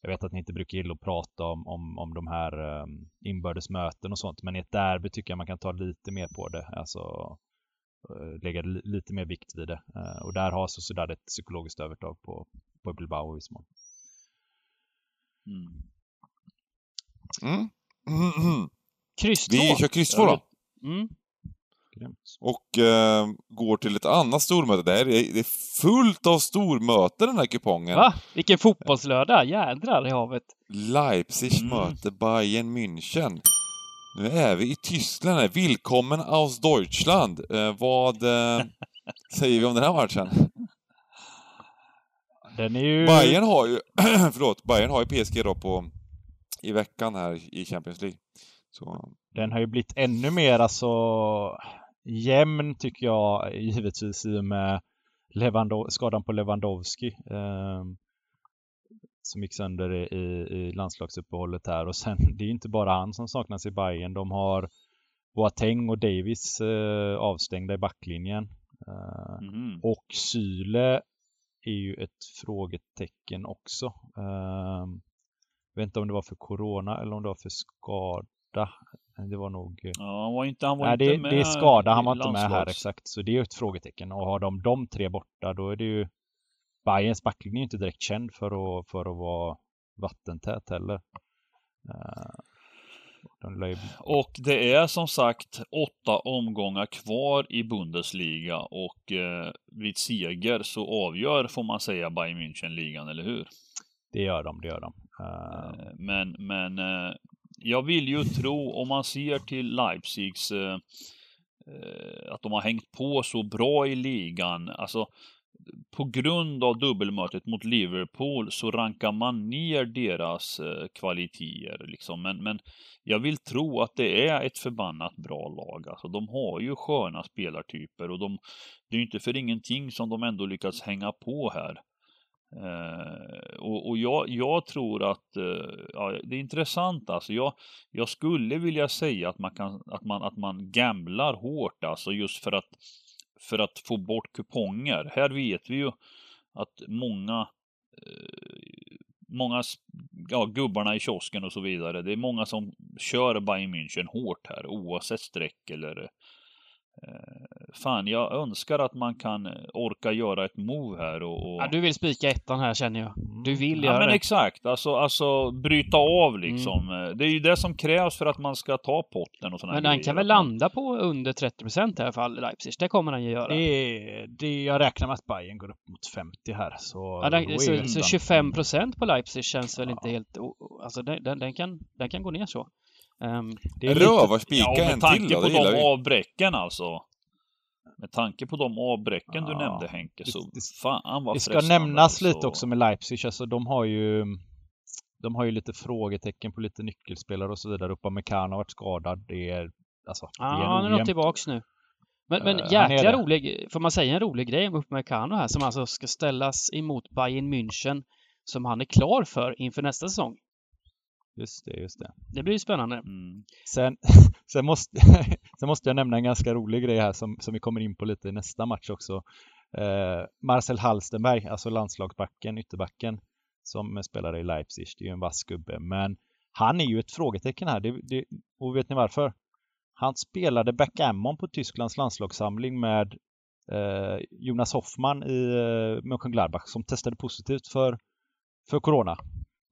jag vet att ni inte brukar gilla att prata om, om, om de här um, inbördes möten och sånt, men i ett derby tycker jag man kan ta lite mer på det. Alltså eh, lägga li, lite mer vikt vid det. Eh, och där har Sociedad ett psykologiskt övertag på, på Bilbao i viss mån. Mm. [CLEARS THROAT] Mm. Mm. Vi kör kryss två då. Mm. Och eh, går till ett annat stormöte. Det, här är, det är fullt av stormöten den här kupongen. Va? Vilken fotbollslördag. Jädrar i havet. Leipzig Mm. möter Bayern München. Nu är vi i Tyskland här. Willkommen aus Deutschland. Eh, vad eh, säger vi om den här matchen? Den är ju... Bayern har ju, [CLEARS THROAT] förlåt, Bayern har ju PSG då på, i veckan här i Champions League. Så, Den har ju blivit ännu mer alltså jämn tycker jag givetvis i och med Lewandov skadan på Lewandowski. Eh, som gick sönder i, i, landslagsuppehållet här och sen det är inte bara han som saknas i Bayern. De har Boateng och Davis eh, avstängda i backlinjen. Eh, Mhm. och Syle är ju ett frågetecken också. Eh, jag vet inte om det var för Corona eller om det var för skada. Det var nog... eh, Ja, han var inte, han var Nej, inte det, med det är skada. Han var inte med här exakt. Så det är ett frågetecken. Och har de de tre borta då är det ju... Bayerns backlinje är inte direkt känd för att, för att vara vattentät heller. Eh, de. Och det är som sagt åtta omgångar kvar i Bundesliga och eh, vid seger så avgör, får man säga, Bayern München ligan, eller hur? Det gör de, det gör de. Eh, Men, men eh, jag vill ju tro, om man ser till Leipzigs, eh, att de har hängt på så bra i ligan, alltså på grund av dubbelmötet mot Liverpool så rankar man ner deras eh, kvaliteter liksom. Men, men jag vill tro att det är ett förbannat bra lag. Alltså de har ju sköna spelartyper och de, det är ju inte för ingenting som de ändå lyckats hänga på här. Eh, och och jag, jag tror att eh, ja, det är intressant alltså. Jag, jag skulle vilja säga att man, kan, att man, att man gamblar hårt alltså just för att, för att få bort kuponger. Här vet vi ju att många eh, Många ja, gubbarna i kiosken och så vidare. Det är många som kör Bayern München hårt här oavsett streck eller eh, Fan, jag önskar att man kan orka göra ett move här och, och... Ja, du vill spika ettan här känner jag. Du vill Ja göra men det. exakt, alltså, alltså bryta av Mm. liksom. Det är ju det som krävs för att man ska ta potten och sådana Men han kan väl landa på under 30 procent i alla fall, Leipzig. Det kommer han ju göra. det, det, jag räknar med att Bayern går upp mot 50 här. Så, Ja, den, så, så 25 procent på Leipzig känns väl Ja. inte helt... Alltså den, den, den, kan, den kan gå ner så. Ehm, det är lite- Rövarspika Ja, med en tanke till då, på det gillar de vi. avbräcken alltså. Med tanke på de avbräcken du Ja, nämnde Henke, så det- fan vad Det ska nämnas alltså. lite också med Leipzig, alltså de har ju de har ju lite frågetecken på lite nyckelspelare och så vidare. Upamecano har varit skadad. Det är alltså, det Ja, är en han är nog tillbaks nu. Men, men Eh, jäkla rolig, får man säga en rolig grej om Upamecano här som alltså ska ställas emot Bayern München som han är klar för inför nästa säsong. Just det, just det. Det blir ju spännande. Mm. Sen, [LAUGHS] sen, måste, [LAUGHS] sen måste jag nämna en ganska rolig grej här som, som vi kommer in på lite i nästa match också. Eh, Marcel Halstenberg, alltså landslagsbacken, ytterbacken, som spelar i Leipzig. Det är ju en vass gubbe, men han är ju ett frågetecken här. Det, det, och vet ni varför? Han spelade backgammon på Tysklands landslagssamling med eh, Jonas Hoffman i eh, Mönchengladbach som testade positivt för, för Corona.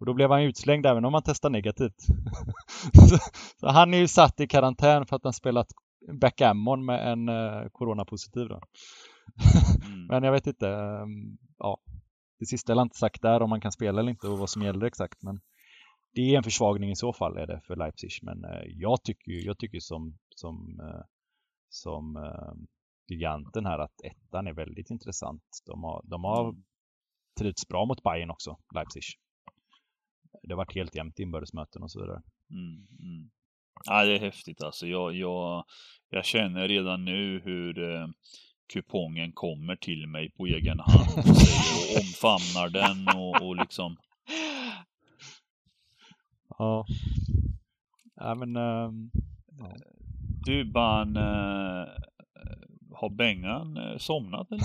Och då blev han utslängd även om han testade negativt. så, [LAUGHS] så han är ju satt i karantän för att han spelat backgammon med en eh, coronapositiv. Då. Mm. [LAUGHS] Men jag vet inte. ehm, ja, det sista är inte sagt där om man kan spela eller inte och vad som gäller exakt. Men det är en försvagning i så fall är det för Leipzig. Men eh, jag tycker ju- jag tycker som, som, eh, som eh, giganten här att ettan är väldigt intressant. De har, de har Mm. trivts bra mot Bayern också, Leipzig. Det har varit helt jämnt i inbördesmöten och så vidare. Mm, mm. Ja, det är häftigt alltså. Jag, jag, jag känner redan nu hur eh, kupongen kommer till mig på egen hand och, säger, och omfamnar den och, och liksom Ja. Ja men ehm, Du Ban, eh, har Bengan eh, somnat eller?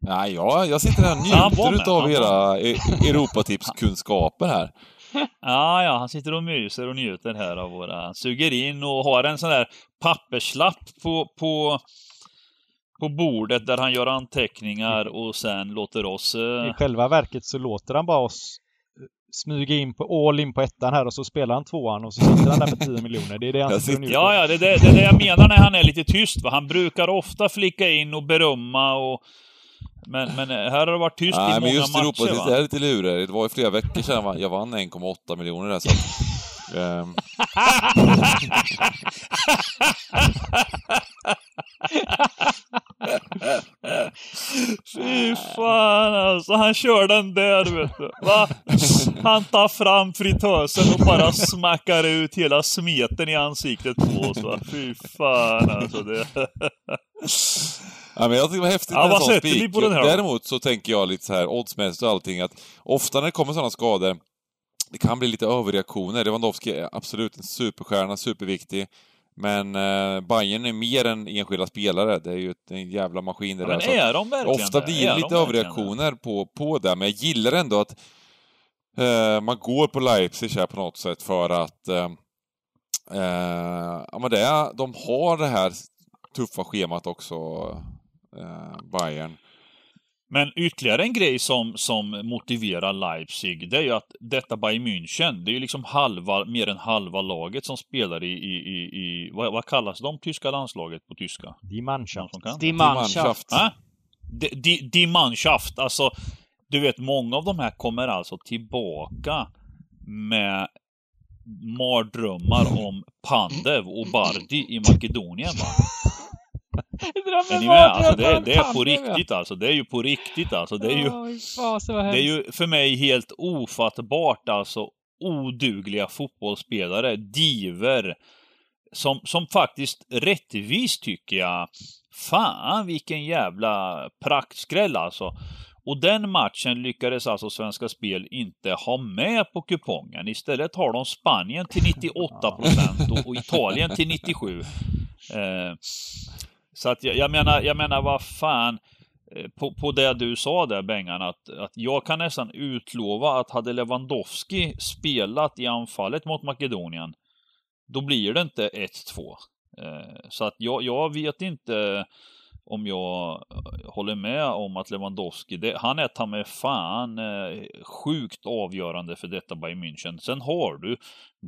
Nej, jag, jag sitter här och njuter utav era e- Europatipskunskaper här. [LAUGHS] Ja, ja, han sitter och myser och njuter här av våra... Suger in och har en sån där papperslapp på, på, på bordet där han gör anteckningar och sen låter oss... i Eh, själva verket så låter han bara oss eh, smyga in på all in på ettan här och så spelar han tvåan och så sitter han där med 10 miljoner. Det är det han sitter och ja, ja, det är det, det är det jag menar när han är lite tyst. Va? Han brukar ofta flicka in och berömma och... Men, men eh, här har det varit tyst Nej, i men många just matcher. Europatipset va? är lite lurigt. Det var ju flera veckor sedan jag vann 1,8 miljoner där så ehm, Fy fan Så han kör den där, vet du. Va? Han tar fram fritösen och bara smackar ut hela smeten i ansiktet på oss. Va? Fy fan alltså. Det... Ja, men jag tycker det var häftigt med en sån spik. Däremot så tänker jag lite så här oddsmässigt och allting att ofta när det kommer sådana skador det kan bli lite överreaktioner. Lewandowski är absolut en superstjärna, superviktig. Men eh, Bayern är mer än enskilda spelare. Det är ju en jävla maskin det Ja, där. men är de verkligen Ofta blir det lite de överreaktioner på, på det, men jag gillar ändå att eh, man går på Leipzig här på något sätt för att eh, eh, ja, men det de har det här tuffa schemat också, eh, Bayern. Men ytterligare en grej som, som motiverar Leipzig, det är ju att detta Bayern München, det är ju liksom halva, mer än halva laget som spelar i, i, i, i vad, vad kallas de tyska landslaget på tyska? Die Mannschaft. som kan? Die Mannschaft. Äh? Die, die, die Mannschaft, alltså du vet många av de här kommer alltså tillbaka med mardrömmar om Pandev och Bardi i Makedonien va? Är ni med? Alltså det, är- det är på riktigt alltså. Det är ju på riktigt alltså. Det är ju, det är ju för mig helt ofattbart alltså. Odugliga fotbollsspelare, diver. Som, som faktiskt rättvist tycker jag. Fan vilken jävla praktskräll alltså. Och den matchen lyckades alltså Svenska Spel inte ha med på kupongen. Istället har de Spanien till [LAUGHS] 98 procent och, och Italien till 97. Eh, så att jag, jag menar, jag menar vad fan. Eh, på, på det du sa där Bengan, att, att jag kan nästan utlova att hade Lewandowski spelat i anfallet mot Makedonien, då blir det inte 1-2. Eh, så att jag, jag vet inte om jag eh, håller med om att Lewandowski, det, han är ta med fan sjukt avgörande för detta Bayern München. Sen har du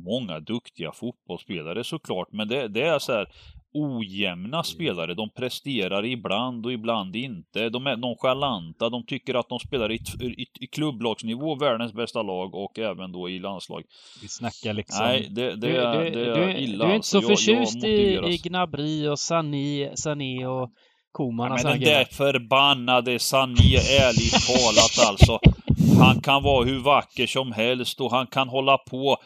många duktiga fotbollsspelare såklart, men det, det är så här ojämna spelare. De presterar ibland och ibland inte. De är nonchalanta. De tycker att de spelar i, i, i klubblagsnivå, världens bästa lag och även då i landslag. Vi snackar liksom... Nej, det, det, Du, är, du, det du, är illa du är inte alltså. så Jag- jag förtjust i, motiveras. i Gnabry och Sané, Sané och Koman men den grejer. där förbannade Sané, ärligt talat alltså. Han kan vara hur vacker som helst och han kan hålla på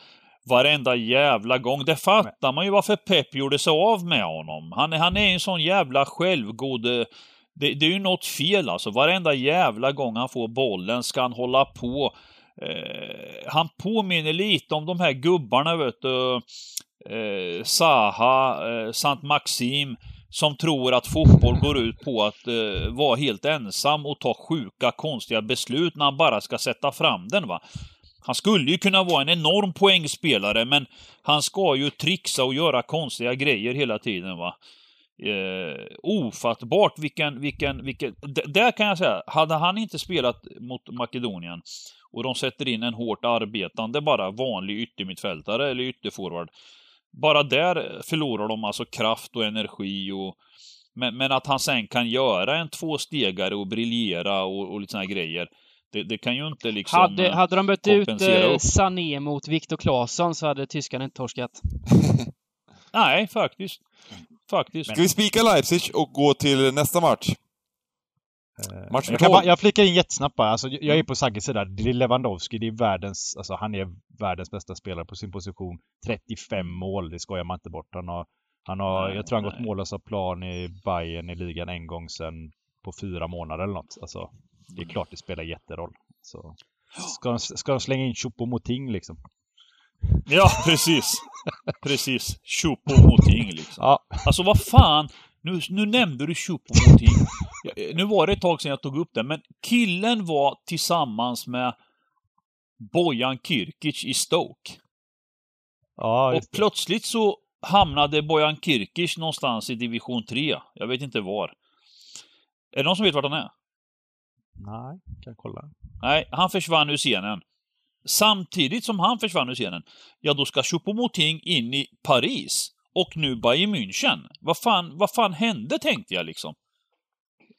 varenda jävla gång. Det fattar man ju varför Pep gjorde sig av med honom. Han, är- han är en sån jävla självgod... Eh, det, det är ju något fel alltså. Varenda jävla gång han får bollen ska han hålla på. Eh, han påminner lite om de här gubbarna, vet du. Eh, Saha, eh, Sant Maxim som tror att fotboll går ut på att eh, vara helt ensam och ta sjuka, konstiga beslut när han bara ska sätta fram den. va. Han skulle ju kunna vara en enorm poängspelare, men han ska ju trixa och göra konstiga grejer hela tiden. va. Eh, ofattbart vilken, vilken, vilken... Där kan jag säga, hade han inte spelat mot Makedonien och de sätter in en hårt arbetande, bara vanlig yttermittfältare eller ytterforward, bara där förlorar de alltså kraft och energi och men, men att han sen kan göra en tvåstegare och briljera och, och lite såna här grejer. Det, det kan ju inte liksom... Hade, hade de bytt ut eh. Sané mot Viktor Claesson så hade tyskarna inte torskat. [LAUGHS] Nej, faktiskt. Faktiskt. Ska vi spika Leipzig och gå till nästa match? Eh, Match jag, bara, 12. jag flickar in jättesnabbt bara. Alltså, jag är på Sagges sida. Det är Lewandowski, det är världens, alltså han är världens bästa spelare på sin position. 35 mål, det skojar man inte bort. Han har, han har Nej, jag tror han gått nej. mållös av plan i Bayern i ligan en gång sedan på fyra månader eller något. Alltså, det är klart det spelar jätteroll. Så, ska, de, ska de slänga in Choupo-Moting liksom? Ja, precis. Precis. Choupo-Moting liksom. Ja, Alltså vad fan. Nu, nu nämnde du Choupo-Moting. Ja, Nu var det ett tag sedan jag tog upp det, men killen var tillsammans med Bojan Kirkic i Stoke. ja Och plötsligt så hamnade Bojan Kirkic någonstans i division 3. Jag vet inte var. Är det någon som vet vart han är? Nej, kan kolla. Nej, han försvann ur scenen. Samtidigt som han försvann ur scenen, ja då ska Choupo-Moting in i Paris. Och nu Bayern München. Vad fan, vad fan hände tänkte jag liksom.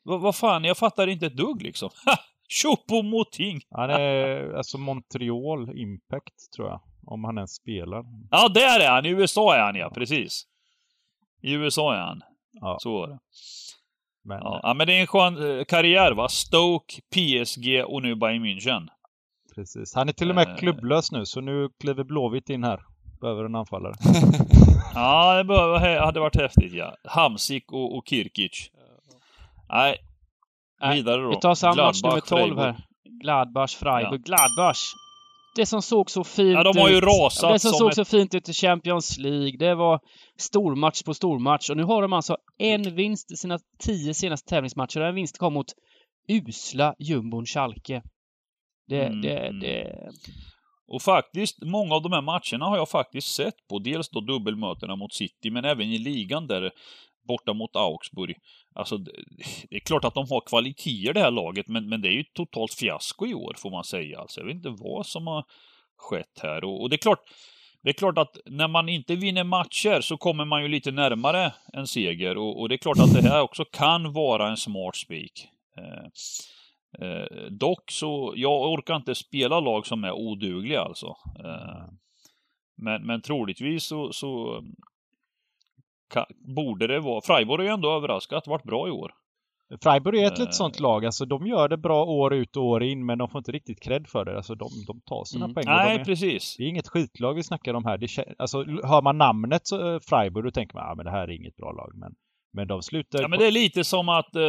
Vad, vad fan, jag fattar inte ett dugg liksom. [LAUGHS] Choupo-Moting! Han är alltså Montreal Impact tror jag. Om han ens spelar. Ja, där är han! I USA är han ja, precis. I USA är han. Ja. Så var det. Men, Ja, ja, men det är en skön eh, karriär va? Stoke, PSG och nu Bayern München. Precis. Han är till och med Eh. klubblös nu, så nu kliver Blåvitt in här. Behöver en anfallare. [LAUGHS] Ja, det hade varit häftigt ja. Hamsik och, och Kirkic. Nej, vidare då. Vi tar samma match nummer Gladbach, 12 Freiburg. här. Gladbach, Freiburg. Gladbach. Det som såg så fint Ja, de har ju ut. rasat Det som som såg ett- så fint ut i Champions League. Det var stormatch på stormatch. Och nu har de alltså en vinst i sina tio senaste tävlingsmatcher. Och en vinst kom mot usla jumbon Schalke. Det, Mm, det, det... Och faktiskt, många av de här matcherna har jag faktiskt sett på. Dels då dubbelmötena mot City, men även i ligan där borta mot Augsburg. Alltså, det är klart att de har kvaliteter det här laget, men, men det är ju ett totalt fiasko i år, får man säga. Alltså, jag vet inte vad som har skett här. Och, och det är klart, det är klart att när man inte vinner matcher så kommer man ju lite närmare en seger. Och, och det är klart att det här också kan vara en smart spik. Eh, Eh, dock så, jag orkar inte spela lag som är odugliga alltså. Eh, men, men troligtvis så, så borde det vara, Freiburg har ju ändå överraskat, varit bra i år. Freiburg är ett Eh. litet sånt lag. Alltså de gör det bra år ut och år in, men de får inte riktigt cred för det. Alltså de, de tar sina Mm. poäng. Nej, de är, precis. det är inget skitlag vi snackar om här. Det, alltså hör man namnet så, eh, Freiburg, då tänker man att ah, men det här är inget bra lag. Men, men de slutar... Ja, men det är lite som att eh,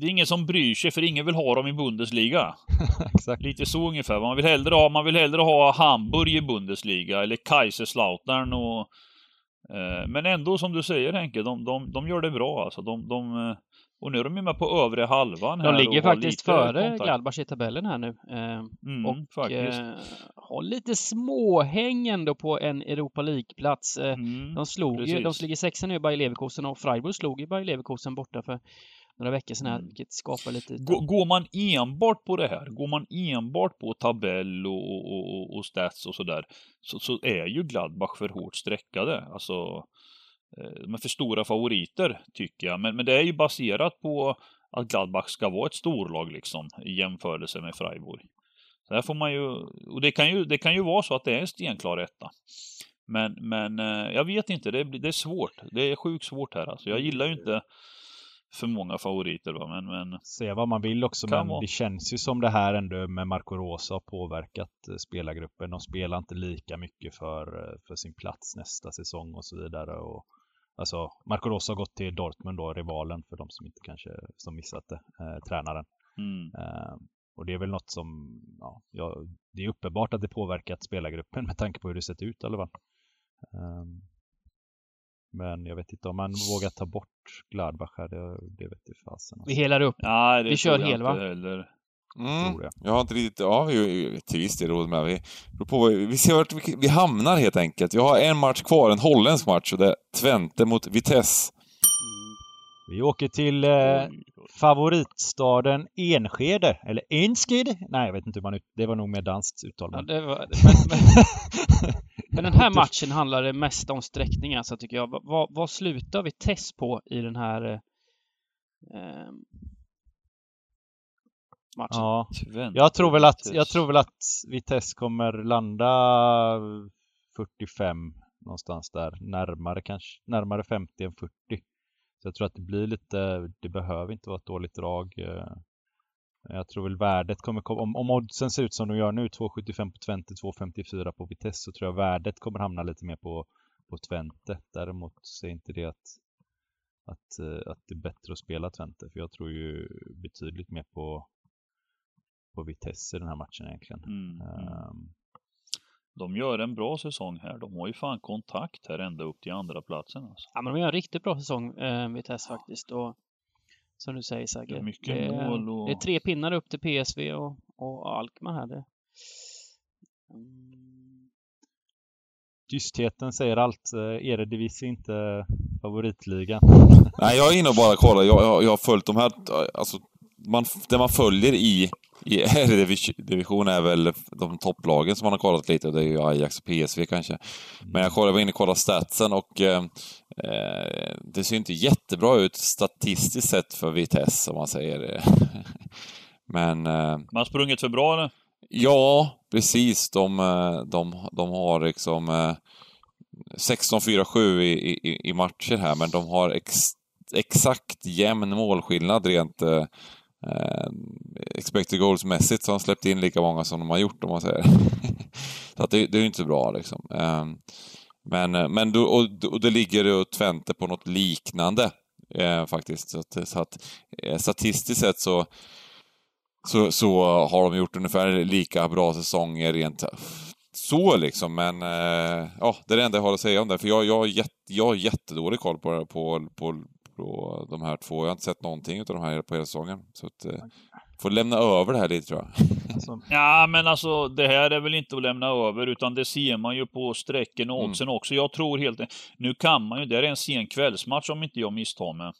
det är ingen som bryr sig, för ingen vill ha dem i Bundesliga. [LAUGHS] Lite så ungefär. Man vill hellre ha, man vill hellre ha Hamburg i Bundesliga, eller Kaiserslautern och... Eh, men ändå, som du säger Henke, de, de, de gör det bra alltså. De, de, eh, och nu är de ju med på övre halvan här De ligger faktiskt före. Gladbach i tabellen här nu. Eh, Mm, och faktiskt. har lite småhäng ändå på en Europa League-plats. Mm. De slog ju, de precis. ligger sexa nu i Bayer Leverkusen och Freiburg slog ju Bayer Leverkusen borta för några veckor sedan här, Mm. vilket skapar lite. Gå- Går man enbart på det här, går man enbart på tabell och, och, och, och stats och sådär, så, så är ju Gladbach för hårt streckade. Alltså, eh, de är för stora favoriter, tycker jag. Men, men det är ju baserat på att Gladbach ska vara ett storlag liksom, i jämförelse med Freiburg. Så här får man ju, och det kan ju, det kan ju vara så att det är en stenklar etta. Men, men eh, jag vet inte, det, det är svårt. Det är sjukt svårt här alltså. Jag gillar ju inte för många favoriter va, men, men Säga vad man vill också, men vara. det känns ju som det här ändå med Marco Rosa har påverkat eh, spelargruppen. De spelar inte lika mycket för, eh, för sin plats nästa säsong och så vidare. Och, alltså, Marco Rosa har gått till Dortmund då, rivalen för de som inte kanske som missat det, eh, tränaren. mm. Eh, och det är väl något som, ja, ja, det är uppenbart att det påverkat spelargruppen med tanke på hur det sett ut i alla fall. Men jag vet inte om man vågar ta bort Gladbach här, det, det vet jag fasen. Vi helar upp. Nej, det Vi kör hel, inte va? Heller. Mm. Tror jag. Jag har inte riktigt, ja, vi, till viss del råd med. Vi, på, vi ser vart vi, vi hamnar helt enkelt. Jag har en match kvar, en holländsk match, och det är Twente mot Vitesse. Vi åker till eh. Favoritstaden Enskede, eller Enskede? Nej, jag vet inte hur man ut... Det var nog mer danskt uttal. Ja, Men... det var, men, men, [LAUGHS] men den här matchen handlar det mest om sträckning alltså tycker jag. Vad, vad slutar vi test på i den här eh, eh, matchen? ja. Jag tror väl att, jag tror väl att Vitesse kommer landa 45 någonstans där. Närmare kanske, närmare 50 än 40. Så jag tror att det blir lite, det behöver inte vara ett dåligt drag. eh. Jag tror väl värdet kommer komma, om, om oddsen ser ut som de gör nu, 2,75 på Twente, 2,54 på Vitesse, så tror jag värdet kommer hamna lite mer på, på Twente. Däremot ser inte det att, att, eh, att det är bättre att spela Twente, för jag tror ju betydligt mer på, på Vitesse i den här matchen egentligen. Mm, mm. De gör en bra säsong här. De har ju fan kontakt här ända upp till andra platsen alltså. Ja, men de gör en riktigt bra säsong, eh, Vitesse faktiskt. Och, som du säger Sagge. Det är mycket det, är- mål och- det är tre pinnar upp till PSV och, och Alkmaar här. Det. Mm. Tystheten säger allt. Eh, Eredivisie är inte favoritligan. Nej, jag är inne och bara kollar. Jag, jag, jag har följt de här, alltså, man, det man följer i, i [LAUGHS] R-division är väl de topplagen som man har kollat lite. Det är ju Ajax och PSV kanske. Men jag kollade, var inne och kollade statsen och eh, eh, det ser inte jättebra ut statistiskt sett för Vitesse, om man säger. [LAUGHS] Men eh, Man har sprungit för bra eller? Ja, precis. De, eh, de, de har liksom eh, 16-4-7 i, i, i matcher här, men de har ex, exakt jämn målskillnad rent eh, eh, expected goals-mässigt, så har de släppt in lika många som de har gjort, om man säger. [LAUGHS] så att det, det är ju inte så bra liksom. Eh, men, men då, och, och det ligger Twente på något liknande eh, faktiskt. Så att, så att eh, statistiskt sett så, så, så har de gjort ungefär lika bra säsonger rent så liksom, men eh, ja, det är det enda jag har att säga om det. För jag, jag, har, jätt, jag har jättedålig koll på, på, på, på de här två. Jag har inte sett någonting av de här på hela säsongen. Så att, eh, får lämna över det här lite tror jag. Alltså. [LAUGHS] Ja, men alltså det här är väl inte att lämna över, utan det ser man ju på strecken och oddsen mm. också. Jag tror helt Nu kan man ju, det är en sen kvällsmatch om inte jag misstar mig.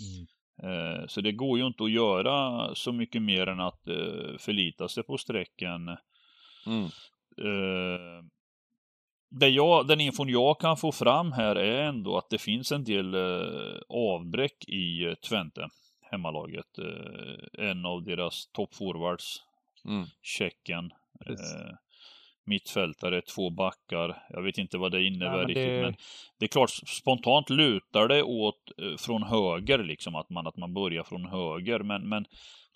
Mm. Eh, så det går ju inte att göra så mycket mer än att eh, förlita sig på strecken. Mm. Eh, det jag, den infon jag kan få fram här är ändå att det finns en del eh, avbräck i eh, Twente, hemmalaget. Eh, en av deras toppforwards, mm. Tjeckien. Eh, mittfältare, två backar. Jag vet inte vad det innebär ja, men riktigt. Det... Men det är klart, spontant lutar det åt eh, från höger, liksom att man, att man börjar från höger. Men, men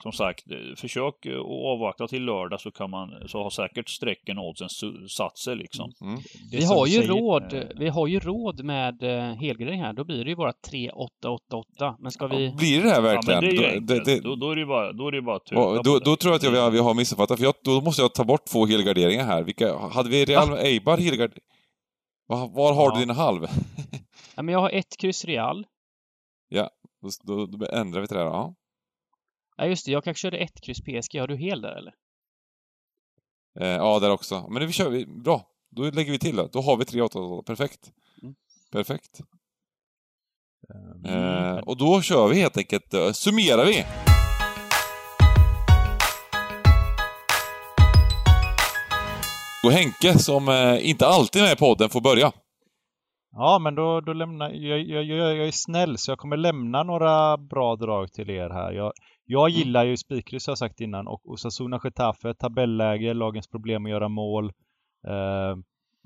som sagt, eh, försök att avvakta till lördag så kan man, så har säkert strecken oddsen satt sig liksom. Mm. mm. Vi har ju säger, råd, äh... vi har ju råd med helgardering här, då blir det ju bara 3, 8, 8, 8. Men ska vi... Ja, blir det här verkligen? Ja, men det är ju det, det, då, då, är det bara, då är det bara att då, då, då tror jag att jag, vi har missuppfattat, för jag, då måste jag ta bort två helgarderingar här. Vilka, hade vi Real Eibar helgardering? Var, var har ja. du dina halv? ja, men jag har ett kryss Real. Ja, då, då, ändrar vi till det här. Ja. Ja, just det. Jag kanske körde ett kryss PSG. Har du hel där eller? Eh, ja, där också. Men vi kör vi. Bra. Då lägger vi till då. Då har vi 3 8 Perfekt. Mm. Perfekt. Mm. Eh, och då kör vi helt enkelt. Uh, summerar vi. Och Henke, som eh, inte alltid är med i podden, får börja. Ja, men då, då lämnar jag, jag, jag, jag är snäll så jag kommer lämna några bra drag till er här. Jag, jag mm. gillar ju spikkryss har jag sagt innan och Osasuna Getafe, tabelläge, lagens problem att göra mål. Uh,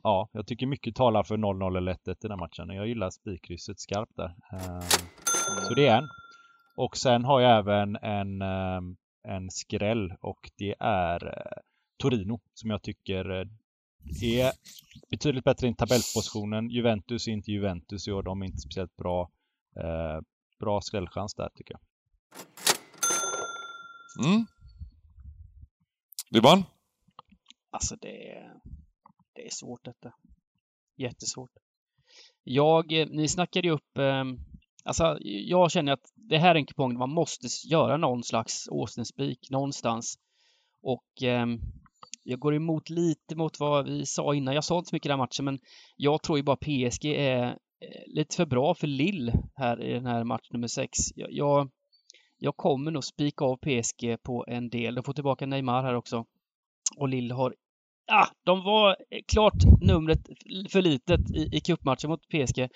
ja, jag tycker mycket talar för 0-0 eller 1-1 i den här matchen. Jag gillar spikkrysset skarpt där. Uh, så det är en. Och sen har jag även en, uh, en skräll och det är uh, Torino som jag tycker är betydligt bättre i tabellpositionen. Juventus är inte Juventus i år, de är inte speciellt bra. bra skrällchans där tycker jag. Mm. Dybban? Alltså det är, det är svårt detta. Jättesvårt. Jag, eh, ni snackade ju upp, eh, alltså jag känner att det här är en kupong man måste göra någon slags åsnespik någonstans. Och eh, jag går emot lite mot vad vi sa innan. Jag sa inte så mycket i den här matchen, men jag tror ju bara PSG är eh, lite för bra för Lill här i den här match nummer 6. Jag, jag, jag kommer nog spika av PSG på en del. De får tillbaka Neymar här också. Och Lill har Ah, de var eh, klart numret för litet i, i cupmatchen mot PSG.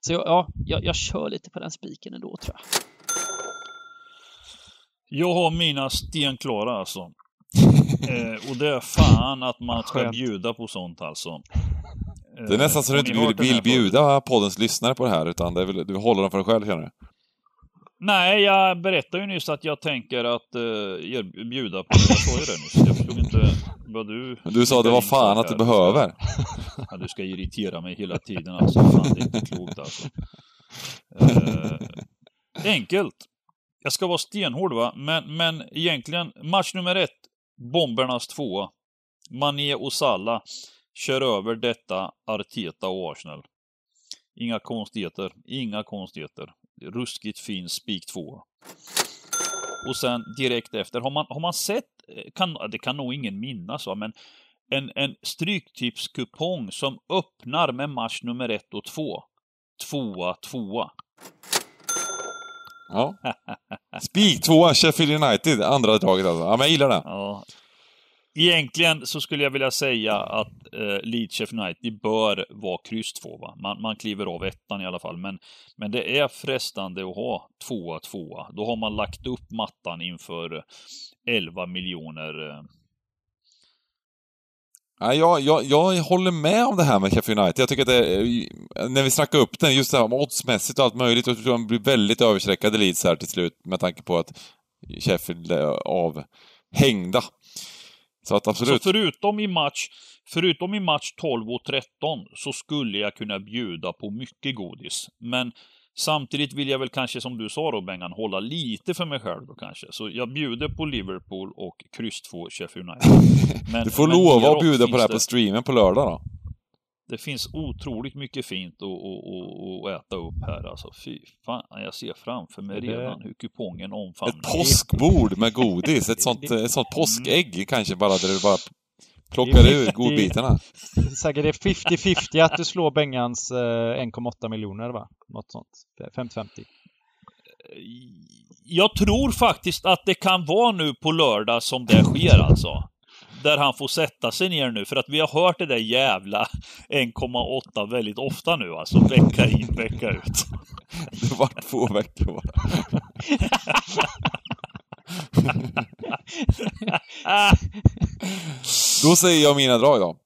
Så ja, jag, jag kör lite på den spiken ändå tror jag. Jag har mina stenklara alltså. [LAUGHS] eh, och det är fan att man ska Skönt. bjuda på sånt alltså. det är nästan så att du inte vill, vill bjuda poddens lyssnare på det här, utan det vill, du håller dem för dig själv, känner du? Nej, jag berättade ju nyss att jag tänker att uh, bjuda på det. Jag sa ju det nyss. Jag förstod inte vad du... Du sa det var fan att du behöver. Ja, du ska irritera mig hela tiden alltså. Fan, det är inte klokt alltså. Uh, enkelt. Jag ska vara stenhård va, men, men egentligen match nummer ett, bombernas tvåa. Mané och Salla kör över detta Arteta och Arsenal. Inga konstigheter, inga konstigheter ruskigt fin spik 2. Och sen direkt efter, har man, har man sett, eh, kan, det kan nog ingen minnas va, men en, en stryktipskupong som öppnar med match nummer ett och två. Tvåa, tvåa. Ja. Spik tvåa, Sheffield United, andra draget alltså. Ja, men jag gillar det. Ja, Egentligen så skulle jag vilja säga att eh, Leeds United bör vara kryss två, va? Man, man kliver av ettan i alla fall. Men, men det är frestande att ha tvåa, tvåa. Då har man lagt upp mattan inför 11 miljoner. Eh. Ja, jag, jag, jag håller med om det här med Sheffield United. Jag tycker att det, är- när vi snackar upp den, just det här med oddsmässigt och allt möjligt, jag tror de blir väldigt överstreckade Leeds här till slut med tanke på att Sheffield är avhängda. Så att Så absolut. förutom i match Förutom i match 12 och 13 så skulle jag kunna bjuda på mycket godis. Men samtidigt vill jag väl kanske, som du sa då Bengan, hålla lite för mig själv då kanske. Så jag bjuder på Liverpool och kryss 2 Sheffield United. [LAUGHS] Men, Du får lova att bjuda på det här på streamen på lördag då. Det finns otroligt mycket fint att, att, att, att äta upp här alltså. Fy fan, jag ser framför mig redan hur kupongen omfamnar. Ett påskbord med godis. Ett sånt, ett sånt [LAUGHS] påskägg kanske bara, där du bara plockar Det är ur 50 godbitarna. Säkert det är 50-50 att du slår Bengans eh, 1,8 miljoner va? Något sånt. 50-50. Jag tror faktiskt att det kan vara nu på lördag som det sker alltså. Där han får sätta sig ner nu, för att vi har hört det där jävla 1,8 väldigt ofta nu alltså. Vecka in, vecka ut. Det var två veckor bara. [LAUGHS] Då säger jag mina drag då.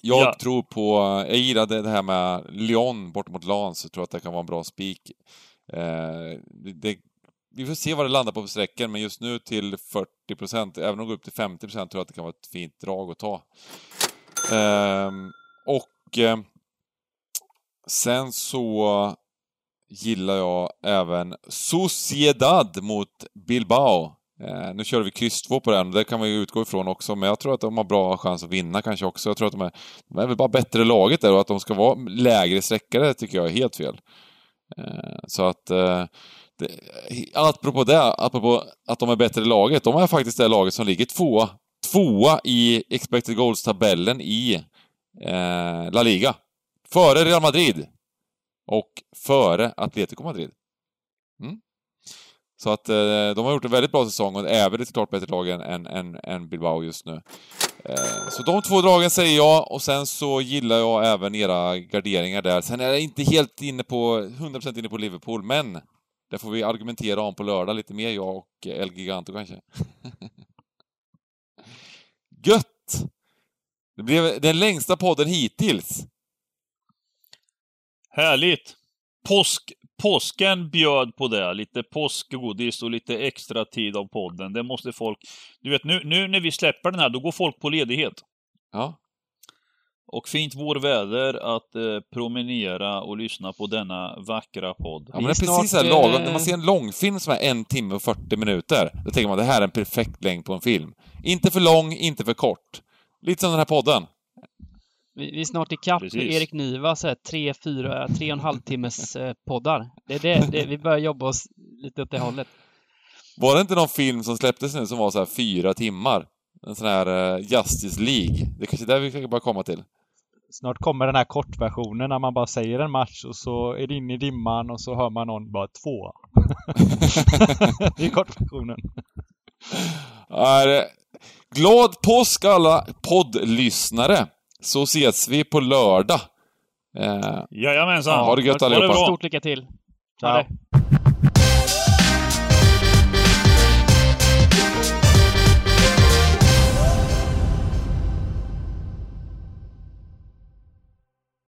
Jag Ja. tror på, jag gillade det här med Lyon bort mot Lans, så tror att det kan vara en bra spik. Eh, det, vi får se vad det landar på för sträckor, men just nu till 40% även om det går upp till 50% tror jag att det kan vara ett fint drag att ta. Ehm, och eh, sen så gillar jag även Sociedad mot Bilbao. Eh, nu kör vi kryss 2 på den, det kan man ju utgå ifrån också, men jag tror att de har bra chans att vinna kanske också. Jag tror att de är, de är väl bara bättre laget där och att de ska vara lägre sträckare tycker jag är helt fel. Eh, så att eh, det, apropå det, apropå att de är bättre laget, de är faktiskt det laget som ligger tvåa, tvåa i expected goals-tabellen i eh, La Liga. Före Real Madrid och före Atletico Madrid. Mm. Så att eh, de har gjort en väldigt bra säsong och är väl ett klart bättre lag än, än, än, än Bilbao just nu. Eh, så de två dragen säger jag och sen så gillar jag även era garderingar där. Sen är jag inte helt inne på, 100% inne på Liverpool, men det får vi argumentera om på lördag lite mer, jag och El Giganto kanske. [LAUGHS] Gött! Det blev den längsta podden hittills. Härligt! Påsk, påsken bjöd på det. Lite påskgodis och lite extra tid av podden. Det måste folk... Du vet, nu, nu när vi släpper den här, då går folk på ledighet. Ja. Och fint vårväder att eh, promenera och lyssna på denna vackra podd. Ja, men det är precis så här lagom. När man ser en långfilm som är en timme och 40 minuter, då tänker man det här är en perfekt längd på en film. Inte för lång, inte för kort. Lite som den här podden. Vi, vi är snart ikapp med. Erik Niva, så här, tre, fyra, tre och en halv timmes eh, poddar. Det är det, det, vi börjar jobba oss lite åt det hållet. Var det inte någon film som släpptes nu som var så här fyra timmar? En sån här eh, Justice League. Det är kanske är där vi ska bara komma till. Snart kommer den här kortversionen när man bara säger en match och så är det inne i dimman och så hör man någon bara två. [LAUGHS] det är kortversionen. Är, eh, glad påsk alla poddlyssnare! Så ses vi på lördag. Eh, Jajamensan! ha det gött Ha det allihopa. bra. Stort lycka till! Ciao. det.